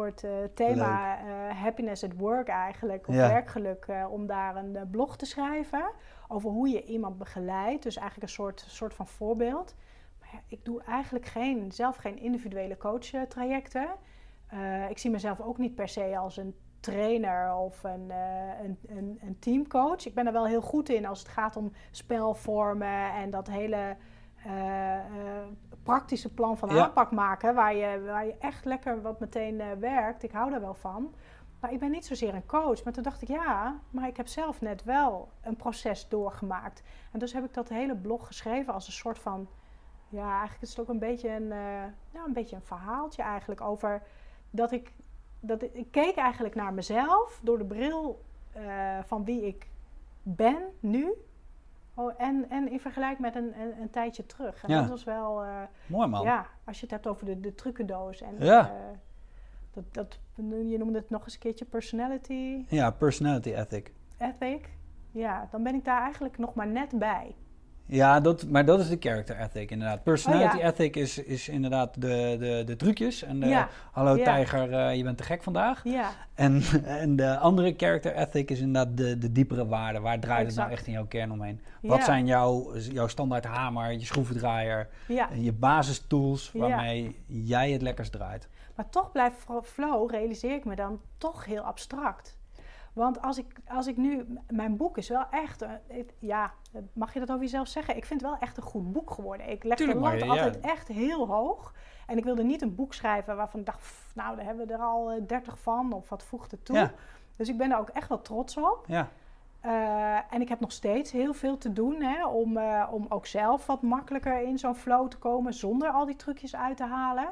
voor het eh, thema eh, happiness at work eigenlijk, of Ja. werkgeluk, eh, om daar een blog te schrijven over hoe je iemand begeleidt. Dus eigenlijk een soort, soort van voorbeeld. Maar ja, ik doe eigenlijk geen, zelf geen individuele coachtrajecten. Ik zie mezelf ook niet per se als een trainer of een, een, een, een teamcoach. Ik ben er wel heel goed in als het gaat om spelvormen en dat hele praktische plan van Ja. aanpak maken, waar je, waar je echt lekker wat meteen eh, werkt. Ik hou daar wel van. Maar ik ben niet zozeer een coach. Maar toen dacht ik, ja, maar ik heb zelf net wel een proces doorgemaakt. En dus heb ik dat hele blog geschreven als een soort van... Ja, eigenlijk is het ook een beetje een, eh, nou, een, beetje een verhaaltje eigenlijk over dat ik... Dat ik, ik keek eigenlijk naar mezelf door de bril eh, van wie ik ben nu. Oh, en, en in vergelijk met een, een, een tijdje terug. En Ja. dat was wel... eh, Mooi man. ja, als je het hebt over de, de trucendoos. En, Ja. eh, dat, dat, je noemde het nog eens een keertje personality Ja, personality ethic. ethic. Ja, dan ben ik daar eigenlijk nog maar net bij. Ja, dat, maar dat is de character ethic inderdaad. Personality Oh, ja. ethic is, is inderdaad de, de, de trucjes. En de, Ja. hallo Ja. tijger, eh, je bent te gek vandaag. Ja, En, en de andere character ethic is inderdaad de, de diepere waarden. Waar draait het nou echt in jouw kern omheen? Wat zijn jouw, jouw standaard hamer, je schroevendraaier, en je basistools waarmee jij het lekkers draait? Maar toch blijft flow, realiseer ik me dan, toch heel abstract. Want als ik, als ik nu, mijn boek is wel echt, ja, mag je dat over jezelf zeggen? Ik vind het wel echt een goed boek geworden. Ik leg Tuurlijk de lat ja. altijd echt heel hoog. En ik wilde niet een boek schrijven waarvan ik dacht, "Pff, nou, daar hebben we er al eh, dertig van, of wat voegt het toe. Ja. Dus ik ben daar ook echt wel trots op. Ja, Eh, en ik heb nog steeds heel veel te doen hè, om, eh, om ook zelf wat makkelijker in zo'n flow te komen zonder al die trucjes uit te halen.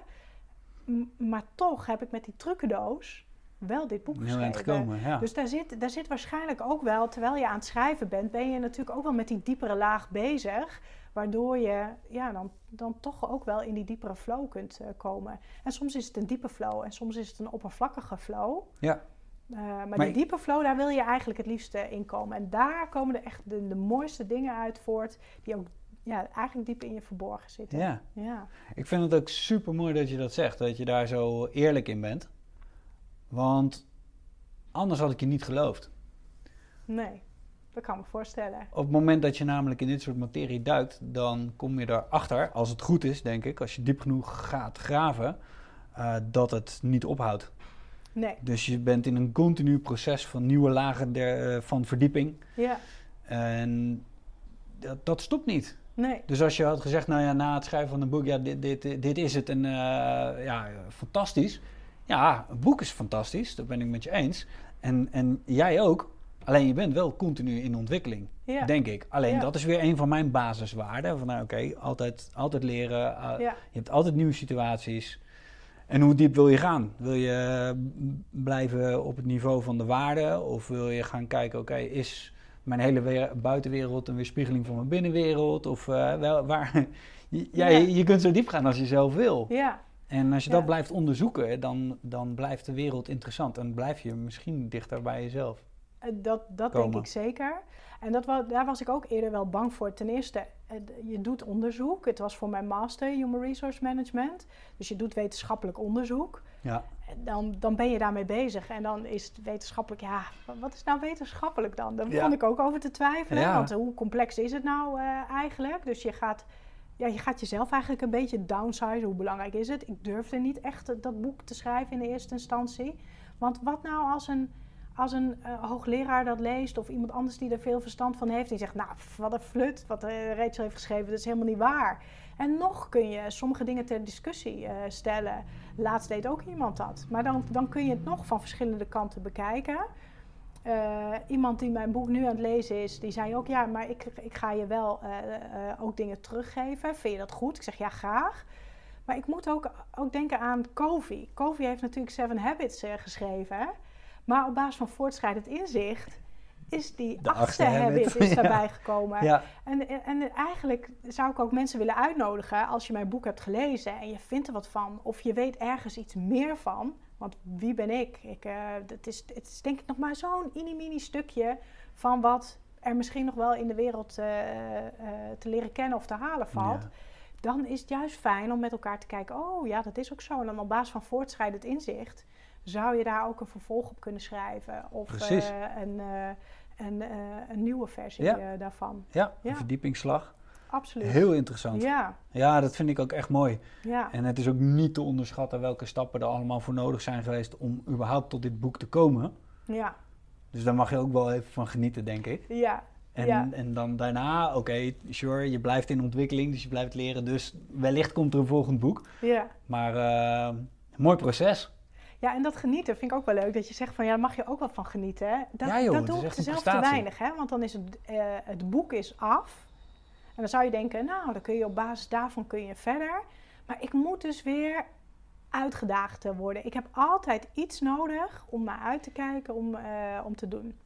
M- maar toch heb ik met die trucendoos wel dit boek geschreven. gekomen. Ja. Dus daar zit, daar zit waarschijnlijk ook wel, terwijl je aan het schrijven bent, ben je natuurlijk ook wel met die diepere laag bezig. Waardoor je ja, dan, dan toch ook wel in die diepere flow kunt eh, komen. En soms is het een diepe flow en soms is het een oppervlakkige flow. ja. Uh, maar, Maar die diepe flow, daar wil je eigenlijk het liefste in komen. En daar komen er echt de, de mooiste dingen uit voort, die ook ja, eigenlijk diep in je verborgen zitten. ja. Ja, Ik vind het ook super mooi dat je dat zegt, dat je daar zo eerlijk in bent. Want anders had ik je niet geloofd. nee, dat kan me voorstellen. Op het moment dat je namelijk in dit soort materie duikt, dan kom je erachter, als het goed is, denk ik, als je diep genoeg gaat graven, eh, dat het niet ophoudt. Nee, Dus je bent in een continu proces van nieuwe lagen der, eh, van verdieping. ja, En dat, dat stopt niet. nee, Dus als je had gezegd, nou ja, na het schrijven van een boek, ja, dit, dit, dit is het en eh, ja, fantastisch. Ja, een boek is fantastisch, dat ben ik met je eens. En, en jij ook, alleen je bent wel continu in ontwikkeling, ja, denk ik. Alleen Ja. dat is weer een van mijn basiswaarden. Van nou, oké, altijd, altijd leren, ja, je hebt altijd nieuwe situaties. En hoe diep wil je gaan? Wil je blijven op het niveau van de waarde? Of wil je gaan kijken, oké, is mijn hele we- buitenwereld een weerspiegeling van mijn binnenwereld? Of eh, wel, waar... Ja. je, je kunt zo diep gaan als je zelf wil. ja, En als je Ja. dat blijft onderzoeken, dan, dan blijft de wereld interessant. En blijf je misschien dichter bij jezelf. Eh, Dat, dat denk ik zeker. En dat daar was ik ook eerder wel bang voor. Ten eerste, eh, je doet onderzoek. Het was voor mijn master Human Resource Management. Dus je doet wetenschappelijk onderzoek. Ja, Dan, dan ben je daarmee bezig. En dan is het wetenschappelijk, ja, wa- wat is nou wetenschappelijk dan? Daar Ja. begon ik ook over te twijfelen. Ja. Want hoe complex is het nou eh, eigenlijk? Dus je gaat, ja, je gaat jezelf eigenlijk een beetje downsize. Hoe belangrijk is het? Ik durfde niet echt dat boek te schrijven in de eerste instantie. Want wat nou als een, als een eh, hoogleraar dat leest of iemand anders die er veel verstand van heeft, die zegt, nou, wat een flut, wat eh, Rachel heeft geschreven, dat is helemaal niet waar. En nog kun je sommige dingen ter discussie eh, stellen. Laatst deed ook iemand dat. Maar dan, dan kun je het nog van verschillende kanten bekijken. Eh, iemand die mijn boek nu aan het lezen is, die zei ook: Ja, maar ik, ik ga je wel eh, eh, ook dingen teruggeven. Vind je dat goed? Ik zeg ja, graag. Maar ik moet ook, ook denken aan Covey. Covey heeft natuurlijk Seven Habits geschreven. Maar op basis van voortschrijdend inzicht is die De achtste, habit, is ja. daarbij gekomen. ja, En, en, en eigenlijk zou ik ook mensen willen uitnodigen als je mijn boek hebt gelezen en je vindt er wat van, of je weet ergens iets meer van. Want wie ben ik? ik eh, het, is, het is denk ik nog maar zo'n mini-mini stukje van wat er misschien nog wel in de wereld eh, eh, te leren kennen of te halen valt. Ja. Dan is het juist fijn om met elkaar te kijken, oh ja, dat is ook zo. En dan op basis van voortschrijdend inzicht zou je daar ook een vervolg op kunnen schrijven. Of Precies. eh, een, eh, een, eh, een nieuwe versie Ja. eh, daarvan. ja, Ja. een verdiepingsslag. Absoluut. Heel interessant. Ja, Ja, dat vind ik ook echt mooi. ja, En het is ook niet te onderschatten welke stappen er allemaal voor nodig zijn geweest om überhaupt tot dit boek te komen. ja, Dus daar mag je ook wel even van genieten, denk ik. ja, En, Ja. en dan daarna, oké, sure, je blijft in ontwikkeling, dus je blijft leren. Dus wellicht komt er een volgend boek. ja. Maar eh, mooi proces. Ja, en dat genieten vind ik ook wel leuk. Dat je zegt van ja, daar mag je ook wel van genieten. hè. Dat, Ja, joh, dat doe ik zelf te weinig. Hè? Want dan is het, eh, het boek is af. En dan zou je denken, nou, dan kun je op basis daarvan kun je verder. Maar ik moet dus weer uitgedaagd worden. Ik heb altijd iets nodig om naar uit te kijken, om, eh, om te doen.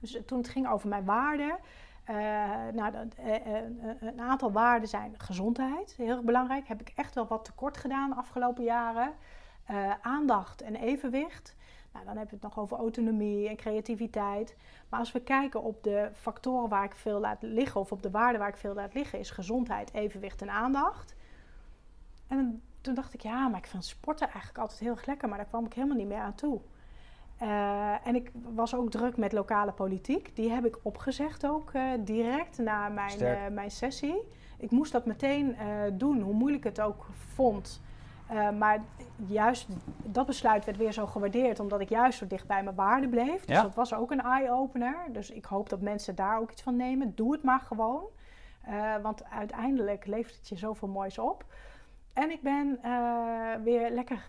Dus toen het ging over mijn waarden. eh, nou, een aantal waarden zijn gezondheid, heel erg belangrijk. Heb ik echt wel wat tekort gedaan de afgelopen jaren. Eh, aandacht en evenwicht. Nou, dan hebben we het nog over autonomie en creativiteit. Maar als we kijken op de factoren waar ik veel laat liggen, of op de waarden waar ik veel laat liggen, is gezondheid, evenwicht en aandacht. En toen dacht ik, ja, maar ik vind sporten eigenlijk altijd heel erg lekker, maar daar kwam ik helemaal niet meer aan toe. Uh, en ik was ook druk met lokale politiek. Die heb ik opgezegd ook uh, direct na mijn, uh, mijn sessie. Ik moest dat meteen doen, hoe moeilijk het ook vond. Maar juist dat besluit werd weer zo gewaardeerd, omdat ik juist zo dicht bij mijn waarde bleef. Dus ja. dat was ook een eye-opener. Dus ik hoop dat mensen daar ook iets van nemen. Doe het maar gewoon. want uiteindelijk levert het je zoveel moois op. En ik ben uh, weer lekker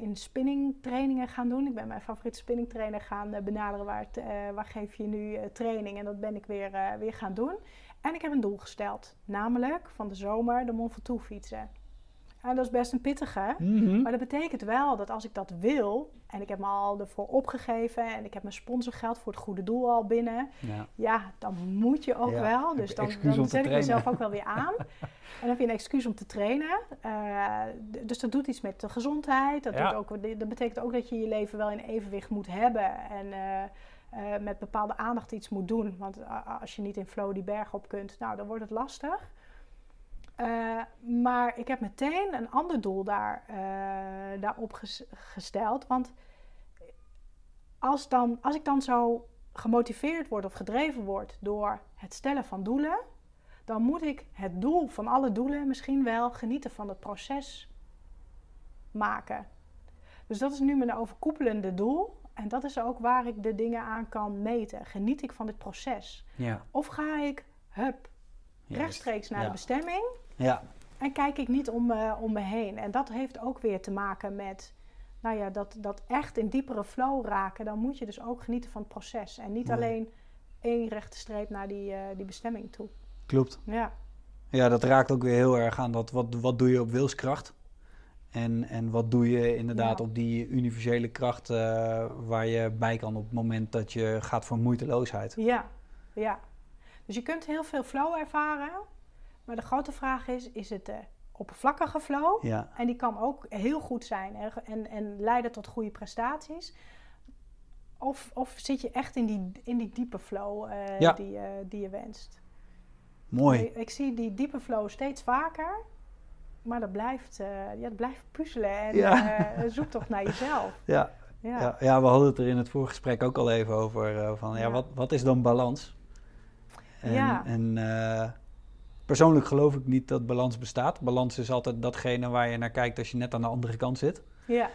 in spinningtrainingen gaan doen. Ik ben mijn favoriete spinningtrainer gaan benaderen. Waar, het, waar geef je nu training? En dat ben ik weer, weer gaan doen. En ik heb een doel gesteld. Namelijk van de zomer de Mont Ventoux fietsen. Dat is best een pittige. Mhm. Maar dat betekent wel dat als ik dat wil, en ik heb me al ervoor opgegeven en ik heb mijn sponsorgeld voor het goede doel al binnen, ja, ja dan moet je ook wel. Dus dan, dan zet ik mezelf ook wel weer aan. en dan heb je een excuus om te trainen. Uh, dus dat doet iets met de gezondheid. Dat, doet ook, dat betekent ook dat je je leven wel in evenwicht moet hebben. En uh, uh, met bepaalde aandacht iets moet doen. Want als je niet in flow die berg op kunt, nou, dan wordt het lastig. Uh, maar ik heb meteen een ander doel daar, uh, daarop ges gesteld. Want als, dan, als ik dan zo gemotiveerd word of gedreven word door het stellen van doelen, dan moet ik het doel van alle doelen misschien wel genieten van het proces maken. Dus dat is nu mijn overkoepelende doel. En dat is ook waar ik de dingen aan kan meten. Geniet ik van dit proces? Ja. Of ga ik, hup, rechtstreeks naar de bestemming? Ja. En kijk ik niet om, uh, om me heen. En dat heeft ook weer te maken met, nou ja, dat, dat echt in diepere flow raken. Dan moet je dus ook genieten van het proces. En niet alleen één rechte streep naar die, uh, die bestemming toe. Klopt. Ja. Ja, dat raakt ook weer heel erg aan dat wat, wat doe je op wilskracht. En, en wat doe je inderdaad op die universele kracht uh, waar je bij kan op het moment dat je gaat voor moeiteloosheid. Ja, ja. Dus je kunt heel veel flow ervaren. Maar de grote vraag is, is het de oppervlakkige flow? Ja. En die kan ook heel goed zijn en, en leiden tot goede prestaties. Of, of zit je echt in die, in die diepe flow uh, die, uh, die je wenst? Mooi. Ik, ik, zie die diepe flow steeds vaker. Maar dat blijft, uh, ja, dat blijft puzzelen en ja. zoek toch naar jezelf. Ja. Ja. Ja. ja, we hadden het er in het voorgesprek ook al even over. van, ja, Wat, wat is dan balans? En, ja. en Persoonlijk geloof ik niet dat balans bestaat. Balans is altijd datgene waar je naar kijkt als je net aan de andere kant zit. Ja.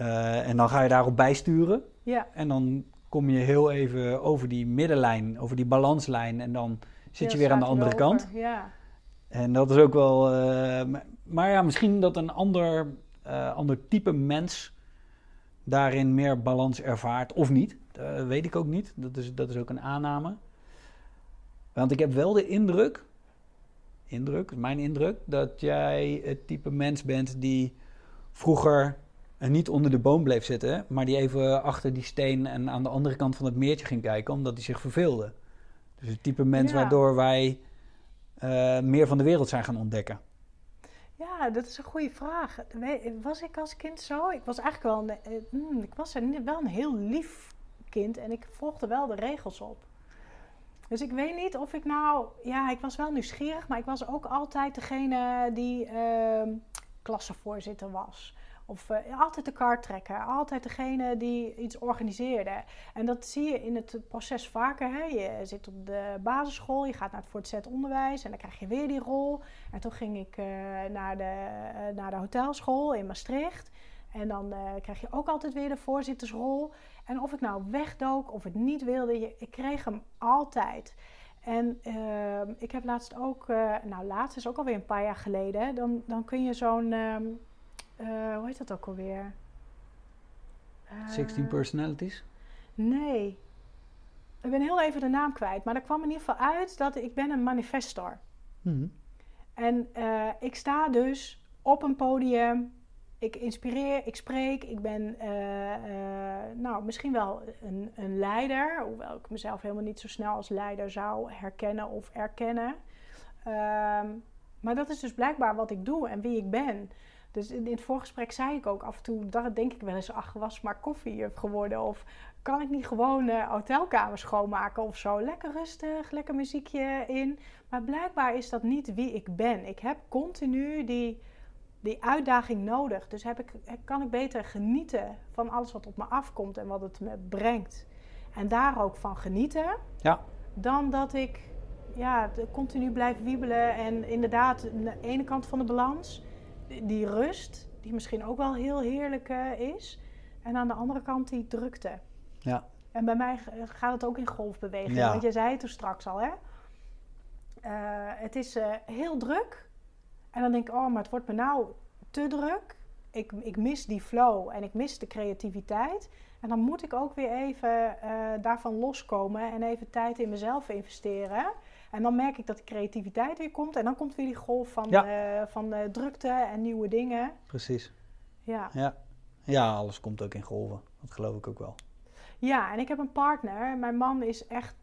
Uh, en dan ga je daarop bijsturen. Ja. En dan kom je heel even over die middenlijn, over die balanslijn. En dan zit je weer aan de andere kant. Ja. En dat is ook wel. Uh, maar ja, misschien dat een ander, uh, ander type mens daarin meer balans ervaart of niet. Dat weet ik ook niet. Dat is, dat is ook een aanname. Want ik heb wel de indruk indruk, mijn indruk, dat jij het type mens bent die vroeger niet onder de boom bleef zitten, maar die even achter die steen en aan de andere kant van het meertje ging kijken, omdat hij zich verveelde. Dus het type mens waardoor wij uh, meer van de wereld zijn gaan ontdekken. Ja, dat is een goede vraag. Was ik als kind zo? Ik was eigenlijk wel een, eh, hmm, ik was wel een heel lief kind en ik volgde wel de regels op. Dus ik weet niet of ik nou, ja, ik was wel nieuwsgierig, maar ik was ook altijd degene die uh, was. Of uh, altijd de kaart trekken, altijd degene die iets organiseerde. En dat zie je in het proces vaker. Hè? Je zit op de basisschool, je gaat naar het voortgezet onderwijs en dan krijg je weer die rol. En toen ging ik uh, naar, de, uh, naar de hotelschool in Maastricht. En dan krijg je ook altijd weer de voorzittersrol. En of ik nou wegdook of het niet wilde, ik kreeg hem altijd. En ehm, ik heb laatst ook, uh, nou laatst is ook alweer een paar jaar geleden, dan, dan kun je zo'n, uh, hoe heet dat ook alweer? 16 personalities? Nee. Ik ben heel even de naam kwijt, maar er kwam in ieder geval uit dat ik ben een manifestor. Mm En ik sta dus op een podium ik inspireer, ik spreek, ik ben uh, uh, nou, misschien wel een, een, leider, hoewel ik mezelf helemaal niet zo snel als leider zou herkennen of erkennen. Um, maar dat is dus blijkbaar wat ik doe en wie ik ben. Dus in, het voorgesprek zei ik ook af en toe, dat denk ik wel eens, ach, was maar koffie geworden. Of kan ik niet gewoon uh, hotelkamers schoonmaken of zo? Lekker rustig, lekker muziekje in. Maar blijkbaar is dat niet wie ik ben. Ik heb continu die, die uitdaging nodig. Dus heb ik, kan ik beter genieten van alles wat op me afkomt en wat het me brengt. En daar ook van genieten. Ja. Dan dat ik ja, continu blijf wiebelen. En inderdaad, de ene kant van de balans, die rust, die misschien ook wel heel heerlijk uh, is. En aan de andere kant die drukte. Ja. En bij mij gaat het ook in golfbeweging. Ja. Want je zei het er straks al, hè? Uh, het is uh, heel druk. En dan denk ik, oh, maar het wordt me nou te druk. Ik, ik mis die flow en ik mis de creativiteit. En dan moet ik ook weer even uh, daarvan loskomen en even tijd in mezelf investeren. En dan merk ik dat de creativiteit weer komt. En dan komt weer die golf van, ja. van drukte en nieuwe dingen. Precies. Ja. ja. Ja, alles komt ook in golven. Dat geloof ik ook wel. Ja, en ik heb een partner. Mijn man is echt.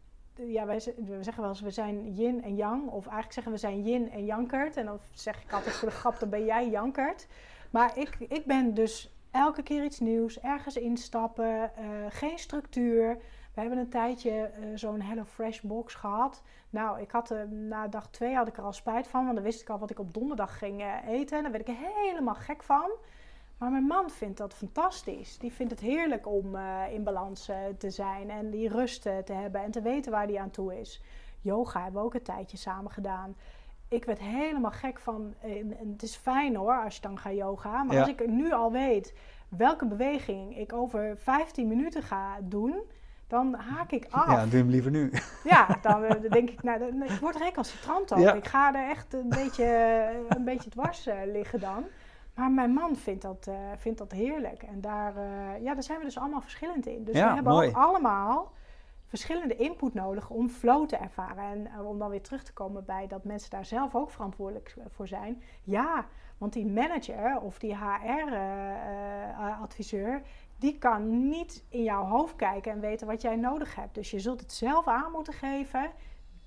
Ja, wij we zeggen wel eens, we zijn yin en yang. Of eigenlijk zeggen we zijn yin en jankert. En dan zeg ik altijd voor de grap, dan ben jij jankert. Maar ik, ik ben dus elke keer iets nieuws, ergens instappen, uh, geen structuur. We hebben een tijdje uh, zo'n Hello Fresh box gehad. Nou, ik had uh, na dag twee had ik er al spijt van, want dan wist ik al wat ik op donderdag ging eten. En daar werd ik helemaal gek van. Maar mijn man vindt dat fantastisch. Die vindt het heerlijk om uh, in balans uh, te zijn en die rust uh, te hebben en te weten waar die aan toe is. Yoga hebben we ook een tijdje samen gedaan. Ik werd helemaal gek van. En, en het is fijn hoor als je dan gaat yoga. Maar Ja. als ik nu al weet welke beweging ik over 15 minuten ga doen, dan haak ik af. Ja, doe hem liever nu. Ja, dan eh, denk ik, nou, dan- ik word recalcitrant. Ja. Ik ga er echt een beetje, eh, een beetje dwars eh, liggen dan. Maar mijn man vindt dat, eh, vindt dat heerlijk. En daar, eh, ja, daar zijn we dus allemaal verschillend in. Dus Ja, we hebben mooi. ook allemaal verschillende input nodig om flow te ervaren. En eh, om dan weer terug te komen bij dat mensen daar zelf ook verantwoordelijk voor zijn. Ja, want die manager of die HR-adviseur, die kan niet in jouw hoofd kijken en weten wat jij nodig hebt. Dus je zult het zelf aan moeten geven.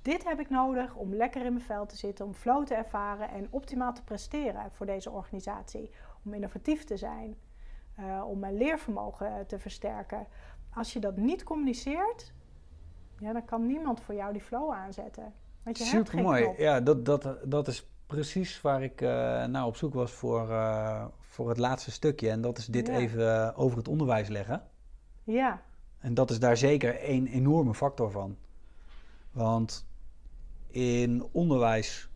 Dit heb ik nodig om lekker in mijn vel te zitten, om flow te ervaren en optimaal te presteren voor deze organisatie. Om innovatief te zijn, eh, om mijn leervermogen te versterken. Als je dat niet communiceert, ja, dan kan niemand voor jou die flow aanzetten. Want je Super mooi. Ja, dat, dat, dat is precies waar ik eh nou op zoek was voor, eh, voor het laatste stukje. En dat is dit Ja. even eh, over het onderwijs leggen. Ja, En dat is daar zeker een enorme factor van. Want in onderwijs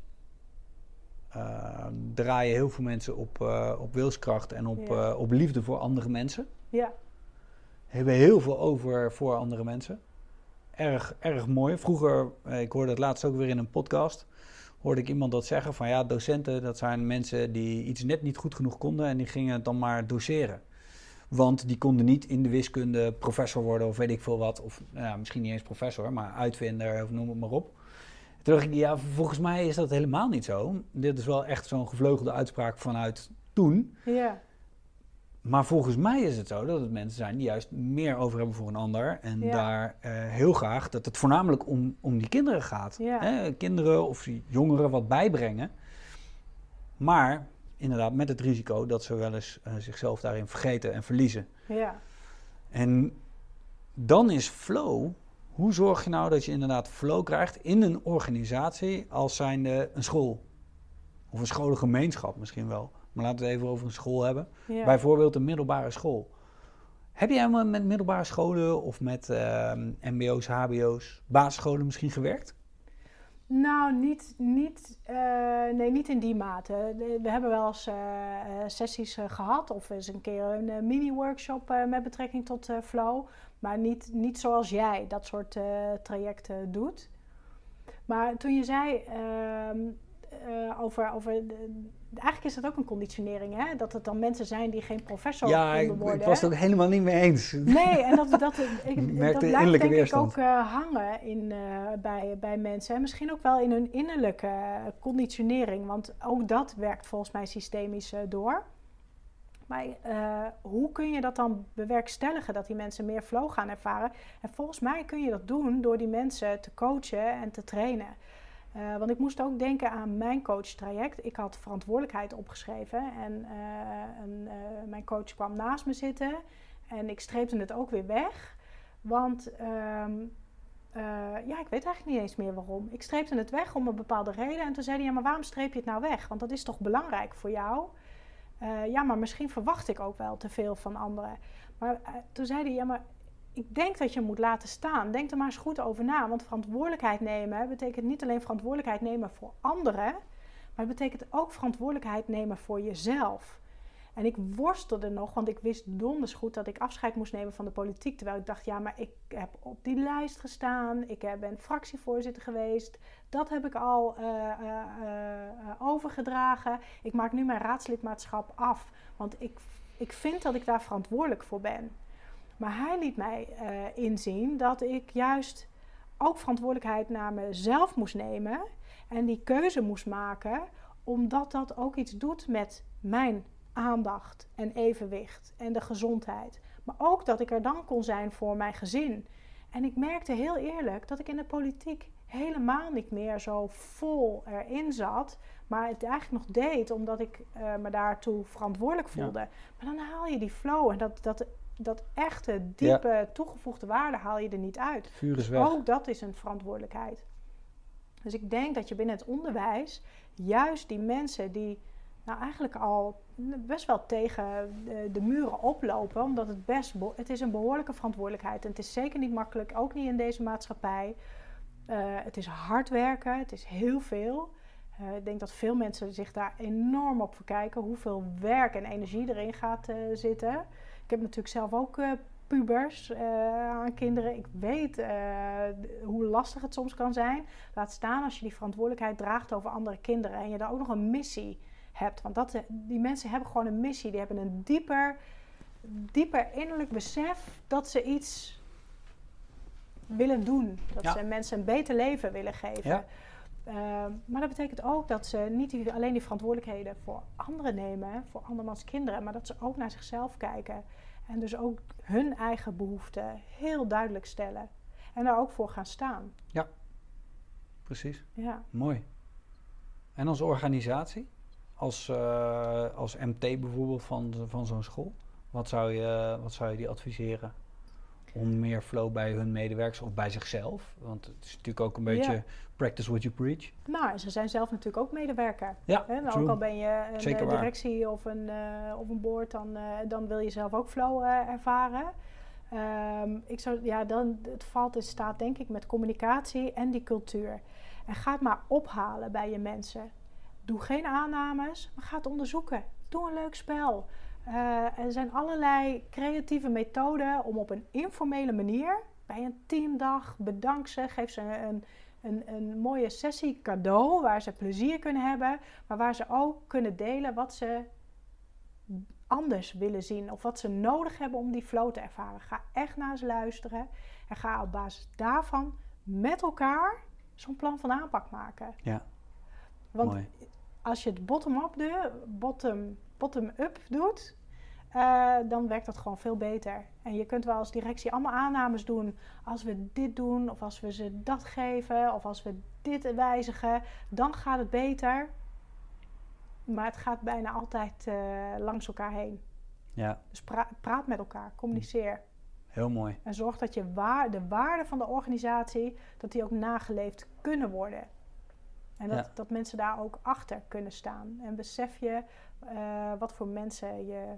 eh, draaien heel veel mensen op, eh, op wilskracht en op, Ja. eh, op liefde voor andere mensen. ja, Hebben heel veel over voor andere mensen. Erg, erg mooi. Vroeger, ik hoorde het laatst ook weer in een podcast, hoorde ik iemand dat zeggen van ja, docenten, dat zijn mensen die iets net niet goed genoeg konden en die gingen het dan maar doseren. Want die konden niet in de wiskunde professor worden of weet ik veel wat. Of nou ja, misschien niet eens professor, maar uitvinder of noem het maar op. Toen dacht ik, ja, volgens mij is dat helemaal niet zo. Dit is wel echt zo'n gevleugelde uitspraak vanuit toen. ja, Maar volgens mij is het zo dat het mensen zijn die juist meer over hebben voor een ander. En Ja. daar eh, heel graag dat het voornamelijk om, om die kinderen gaat. Ja. Hè? Kinderen of die jongeren wat bijbrengen. Maar inderdaad met het risico dat ze wel eens eh, zichzelf daarin vergeten en verliezen. ja. En dan is flow. Hoe zorg je nou dat je inderdaad flow krijgt in een organisatie als zijnde een school? Of een scholengemeenschap misschien wel. Maar laten we het even over een school hebben. ja. Bijvoorbeeld een middelbare school. Heb jij helemaal met middelbare scholen of met ehm, MBO's, HBO's, basisscholen misschien gewerkt? Nou, niet, niet, eh, nee, niet in die mate. We hebben wel eens eh, eh, sessies eh, gehad of eens een keer een mini-workshop met betrekking tot flow. Maar niet, niet zoals jij dat soort eh, trajecten doet. Maar toen je zei ehm, eh, over. over de- eigenlijk is dat ook een conditionering, hè? Dat het dan mensen zijn die geen professor ja, worden. ik was het ook helemaal niet mee eens. Nee, en dat, dat, ik, Merkte dat blijft denk weerstand. ik ook eh, hangen in, bij, bij mensen. En misschien ook wel in hun innerlijke conditionering. Want ook dat werkt volgens mij systemisch door. Maar eh, hoe kun je dat dan bewerkstelligen, dat die mensen meer flow gaan ervaren? En volgens mij kun je dat doen door die mensen te coachen en te trainen. Uh, want ik moest ook denken aan mijn coachtraject. Ik had verantwoordelijkheid opgeschreven en uh, mijn coach kwam naast me zitten en ik streepte het ook weer weg. Want um, ja, ik weet eigenlijk niet eens meer waarom. Ik streepte het weg om een bepaalde reden en toen zei hij, ja, maar waarom streep je het nou weg? Want dat is toch belangrijk voor jou? Ja, maar misschien verwacht ik ook wel te veel van anderen. Maar toen zei hij, ja, maar ik denk dat je moet laten staan. Denk er maar eens goed over na. Want verantwoordelijkheid nemen betekent niet alleen verantwoordelijkheid nemen voor anderen, maar het betekent ook verantwoordelijkheid nemen voor jezelf. En ik worstelde nog, want ik wist donders goed dat ik afscheid moest nemen van de politiek. Terwijl ik dacht, ja, maar ik heb op die lijst gestaan. Ik ben fractievoorzitter geweest. Dat heb ik al uh, uh, overgedragen. Ik maak nu mijn raadslidmaatschap af. Want ik, ik vind dat ik daar verantwoordelijk voor ben. Maar hij liet mij inzien dat ik juist ook verantwoordelijkheid naar mezelf moest nemen en die keuze moest maken, omdat dat ook iets doet met mijn aandacht en evenwicht en de gezondheid. Maar ook dat ik er dan kon zijn voor mijn gezin. En ik merkte heel eerlijk dat ik in de politiek helemaal niet meer zo vol erin zat. Maar het eigenlijk nog deed omdat ik uh, me daartoe verantwoordelijk voelde. Maar dan haal je die flow en dat, dat dat echte, diepe, toegevoegde waarde haal je er niet uit. Vuur is weg. Ook dat is een verantwoordelijkheid. Dus ik denk dat je binnen het onderwijs juist die mensen die nou eigenlijk al best wel tegen de, de muren oplopen, omdat het best het is een behoorlijke verantwoordelijkheid en het is zeker niet makkelijk, ook niet in deze maatschappij. Uh, het is hard werken, het is heel veel. Uh, ik denk dat veel mensen zich daar enorm op verkijken, hoeveel werk en energie erin gaat uh, zitten. Ik heb natuurlijk zelf ook pubers aan kinderen. Ik weet hoe lastig het soms kan zijn. Laat staan als je die verantwoordelijkheid draagt over andere kinderen en je daar ook nog een missie hebt. Want dat, die mensen hebben gewoon een missie. Die hebben een dieper, dieper innerlijk besef dat ze iets willen doen. Dat ze mensen een beter leven willen geven. Ja. Uh, maar dat betekent ook dat ze niet alleen die verantwoordelijkheden voor anderen nemen, voor andermans kinderen, maar dat ze ook naar zichzelf kijken. En dus ook hun eigen behoeften heel duidelijk stellen. En daar ook voor gaan staan. Ja, precies. Ja. Mooi. En als organisatie, als, uh, als MT bijvoorbeeld van, van zo'n school, wat zou, je, wat zou je die adviseren? om meer flow bij hun medewerkers of bij zichzelf? Want het is natuurlijk ook een beetje practice what you preach. Nou, ze zijn zelf natuurlijk ook medewerker. Ja, hè? Ook al ben je een Zeker eh, directie of een, uh, of een board, dan, dan wil je zelf ook flow ervaren. Um, ik zou, ja, dan, het valt in staat denk ik met communicatie en die cultuur. En ga het maar ophalen bij je mensen. Doe geen aannames, maar ga het onderzoeken. Doe een leuk spel. Uh, er zijn allerlei creatieve methoden om op een informele manier bij een teamdag bedank ze, geef ze een, een, een mooie sessie cadeau waar ze plezier kunnen hebben, maar waar ze ook kunnen delen wat ze anders willen zien of wat ze nodig hebben om die flow te ervaren. Ga echt naar ze luisteren en ga op basis daarvan met elkaar zo'n plan van aanpak maken. Ja. Want als je het bottom-up doet, bottom bottom-up doet, uh, dan werkt dat gewoon veel beter. En je kunt wel als directie allemaal aannames doen. Als we dit doen, of als we ze dat geven, of als we dit wijzigen, dan gaat het beter. Maar het gaat bijna altijd uh, langs elkaar heen. Ja. Dus pra praat met elkaar, communiceer. Heel mooi. En zorg dat je waar, de waarden van de organisatie, dat die ook nageleefd kunnen worden. En dat, dat mensen daar ook achter kunnen staan. En besef je uh, wat voor mensen je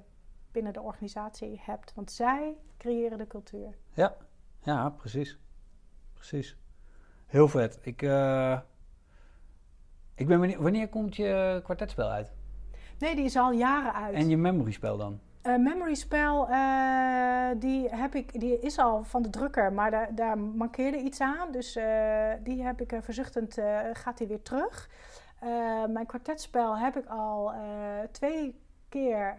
binnen de organisatie hebt. Want zij creëren de cultuur. Ja, ja precies. Precies. Heel vet. Ik, uh, ik ben benieuwd, wanneer komt je kwartetspel uit? Nee, die is al jaren uit. En je memory spel dan? Uh, memory spel, uh, die, heb ik, die is al van de drukker, maar daar, daar mankeerde iets aan. Dus uh, die heb ik verzuchtend, gaat die weer terug. mijn kwartetspel heb ik al twee keer,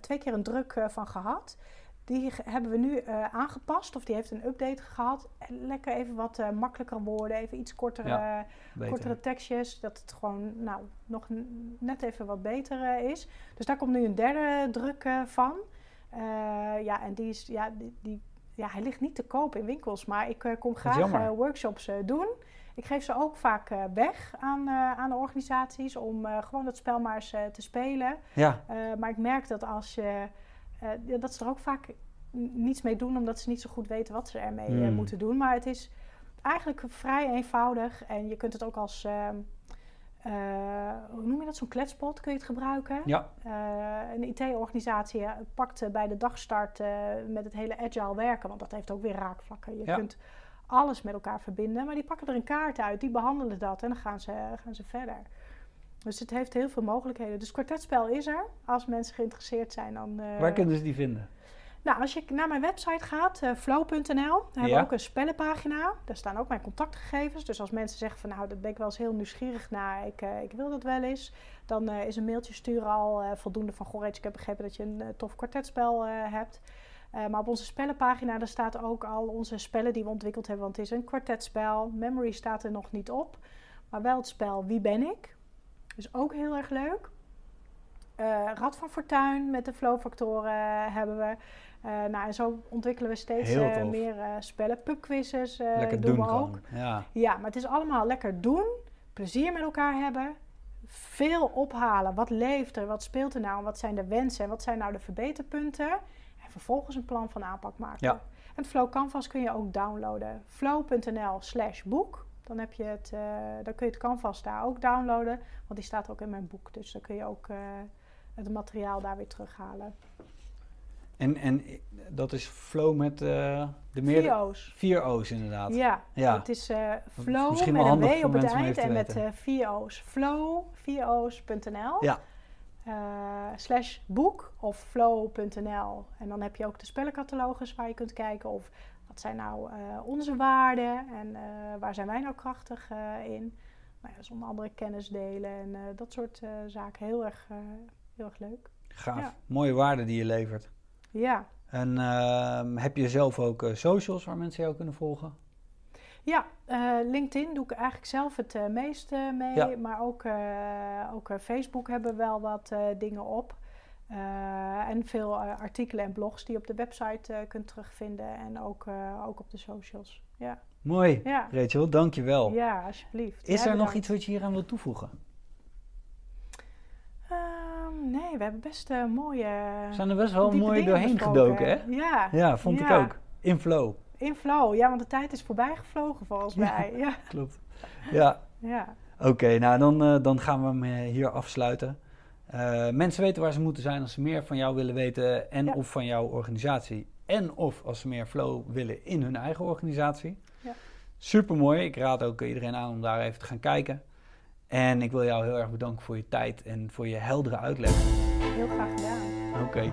twee keer een druk van gehad. Die hebben we nu aangepast, of die heeft een update gehad. Lekker even wat makkelijker woorden, even iets kortere, ja, kortere tekstjes. Dat het gewoon nou, nog net even wat beter is. Dus daar komt nu een derde druk van. ja, en die is, ja, die, die, ja, hij ligt niet te koop in winkels, maar ik kom graag workshops doen. Ik geef ze ook vaak eh, weg aan, eh, aan de organisaties om eh, gewoon dat spel maar eens te spelen. Ja. maar ik merk dat als je, dat ze er ook vaak niets mee doen, omdat ze niet zo goed weten wat ze ermee hmm. moeten doen. Maar het is eigenlijk vrij eenvoudig en je kunt het ook als ehm, uh, hoe noem je dat? Zo'n kletspot kun je het gebruiken. Ja. Uh, een IT-organisatie pakt bij de dagstart uh, met het hele agile werken, want dat heeft ook weer raakvlakken. Je kunt alles met elkaar verbinden, maar die pakken er een kaart uit, die behandelen dat en dan gaan ze, gaan ze verder. Dus het heeft heel veel mogelijkheden. Dus kwartetspel is er. Als mensen geïnteresseerd zijn, dan... Waar kunnen ze die vinden? Nou, als je naar mijn website gaat, uh, flow.nl, dan hebben we ook een spellenpagina. Daar staan ook mijn contactgegevens. Dus als mensen zeggen van nou, daar ben ik wel eens heel nieuwsgierig naar, ik, uh, ik wil dat wel eens. Dan uh, is een mailtje sturen al voldoende van, goh, ik heb begrepen dat je een tof kwartetspel hebt. maar op onze spellenpagina, daar staat ook al onze spellen die we ontwikkeld hebben. Want het is een kwartetspel. Memory staat er nog niet op. Maar wel het spel Wie ben ik? Dus ook heel erg leuk. Rad van Fortuin met de flowfactoren hebben we. Uh, nou, en zo ontwikkelen we steeds uh, meer uh, spellen. Pubquizzes doen, doen, we ook. Ja. ja, maar het is allemaal lekker doen, plezier met elkaar hebben, veel ophalen. Wat leeft er, wat speelt er nou, wat zijn de wensen en wat zijn nou de verbeterpunten? En vervolgens een plan van aanpak maken. Ja. En Flow Canvas kun je ook downloaden. flow.nl slash boek. Dan, heb je het, dan kun je het Canvas daar ook downloaden, want die staat ook in mijn boek. Dus dan kun je ook het materiaal daar weer terughalen. En, en dat is flow met uh, de meer... Vier O's. Vier O's, inderdaad. Ja, ja. het is uh, flow is met een W op het eind en met uh, vier O's. Flow, 4O's.nl. Ja. slash boek of flow.nl. En dan heb je ook de spellencatalogus waar je kunt kijken of wat zijn nou onze waarden en waar zijn wij nou krachtig in. Nou ja, zonder andere kennis delen en dat soort zaken. Heel erg, heel erg leuk. Gaaf. Mooie waarden die je levert. Ja. En uh, heb je zelf ook socials waar mensen jou kunnen volgen? Ja, uh, LinkedIn doe ik eigenlijk zelf het uh, meeste mee. Ja. Maar ook, ook Facebook hebben wel wat dingen op. en veel artikelen en blogs die je op de website kunt terugvinden. En ook, ook op de socials. Ja. Mooi, ja. Rachel, dankjewel. Ja, alsjeblieft. Is er nog iets wat je hier aan wilt toevoegen? nee, we hebben best mooie. We zijn er best wel mooi doorheen gedoken, hè? Ja. Ja, vond ik ook. In flow. In flow, ja, want de tijd is voorbij gevlogen volgens mij. Ja, klopt. Ja. ja. Oké, nou dan, dan gaan we hem eh, hier afsluiten. Uh, mensen weten waar ze moeten zijn als ze meer van jou willen weten en of van jouw organisatie. En of als ze meer flow willen in hun eigen organisatie. Ja. Super mooi. Ik raad ook iedereen aan om daar even te gaan kijken. En ik wil jou heel erg bedanken voor je tijd en voor je heldere uitleg. Heel graag gedaan. Oké.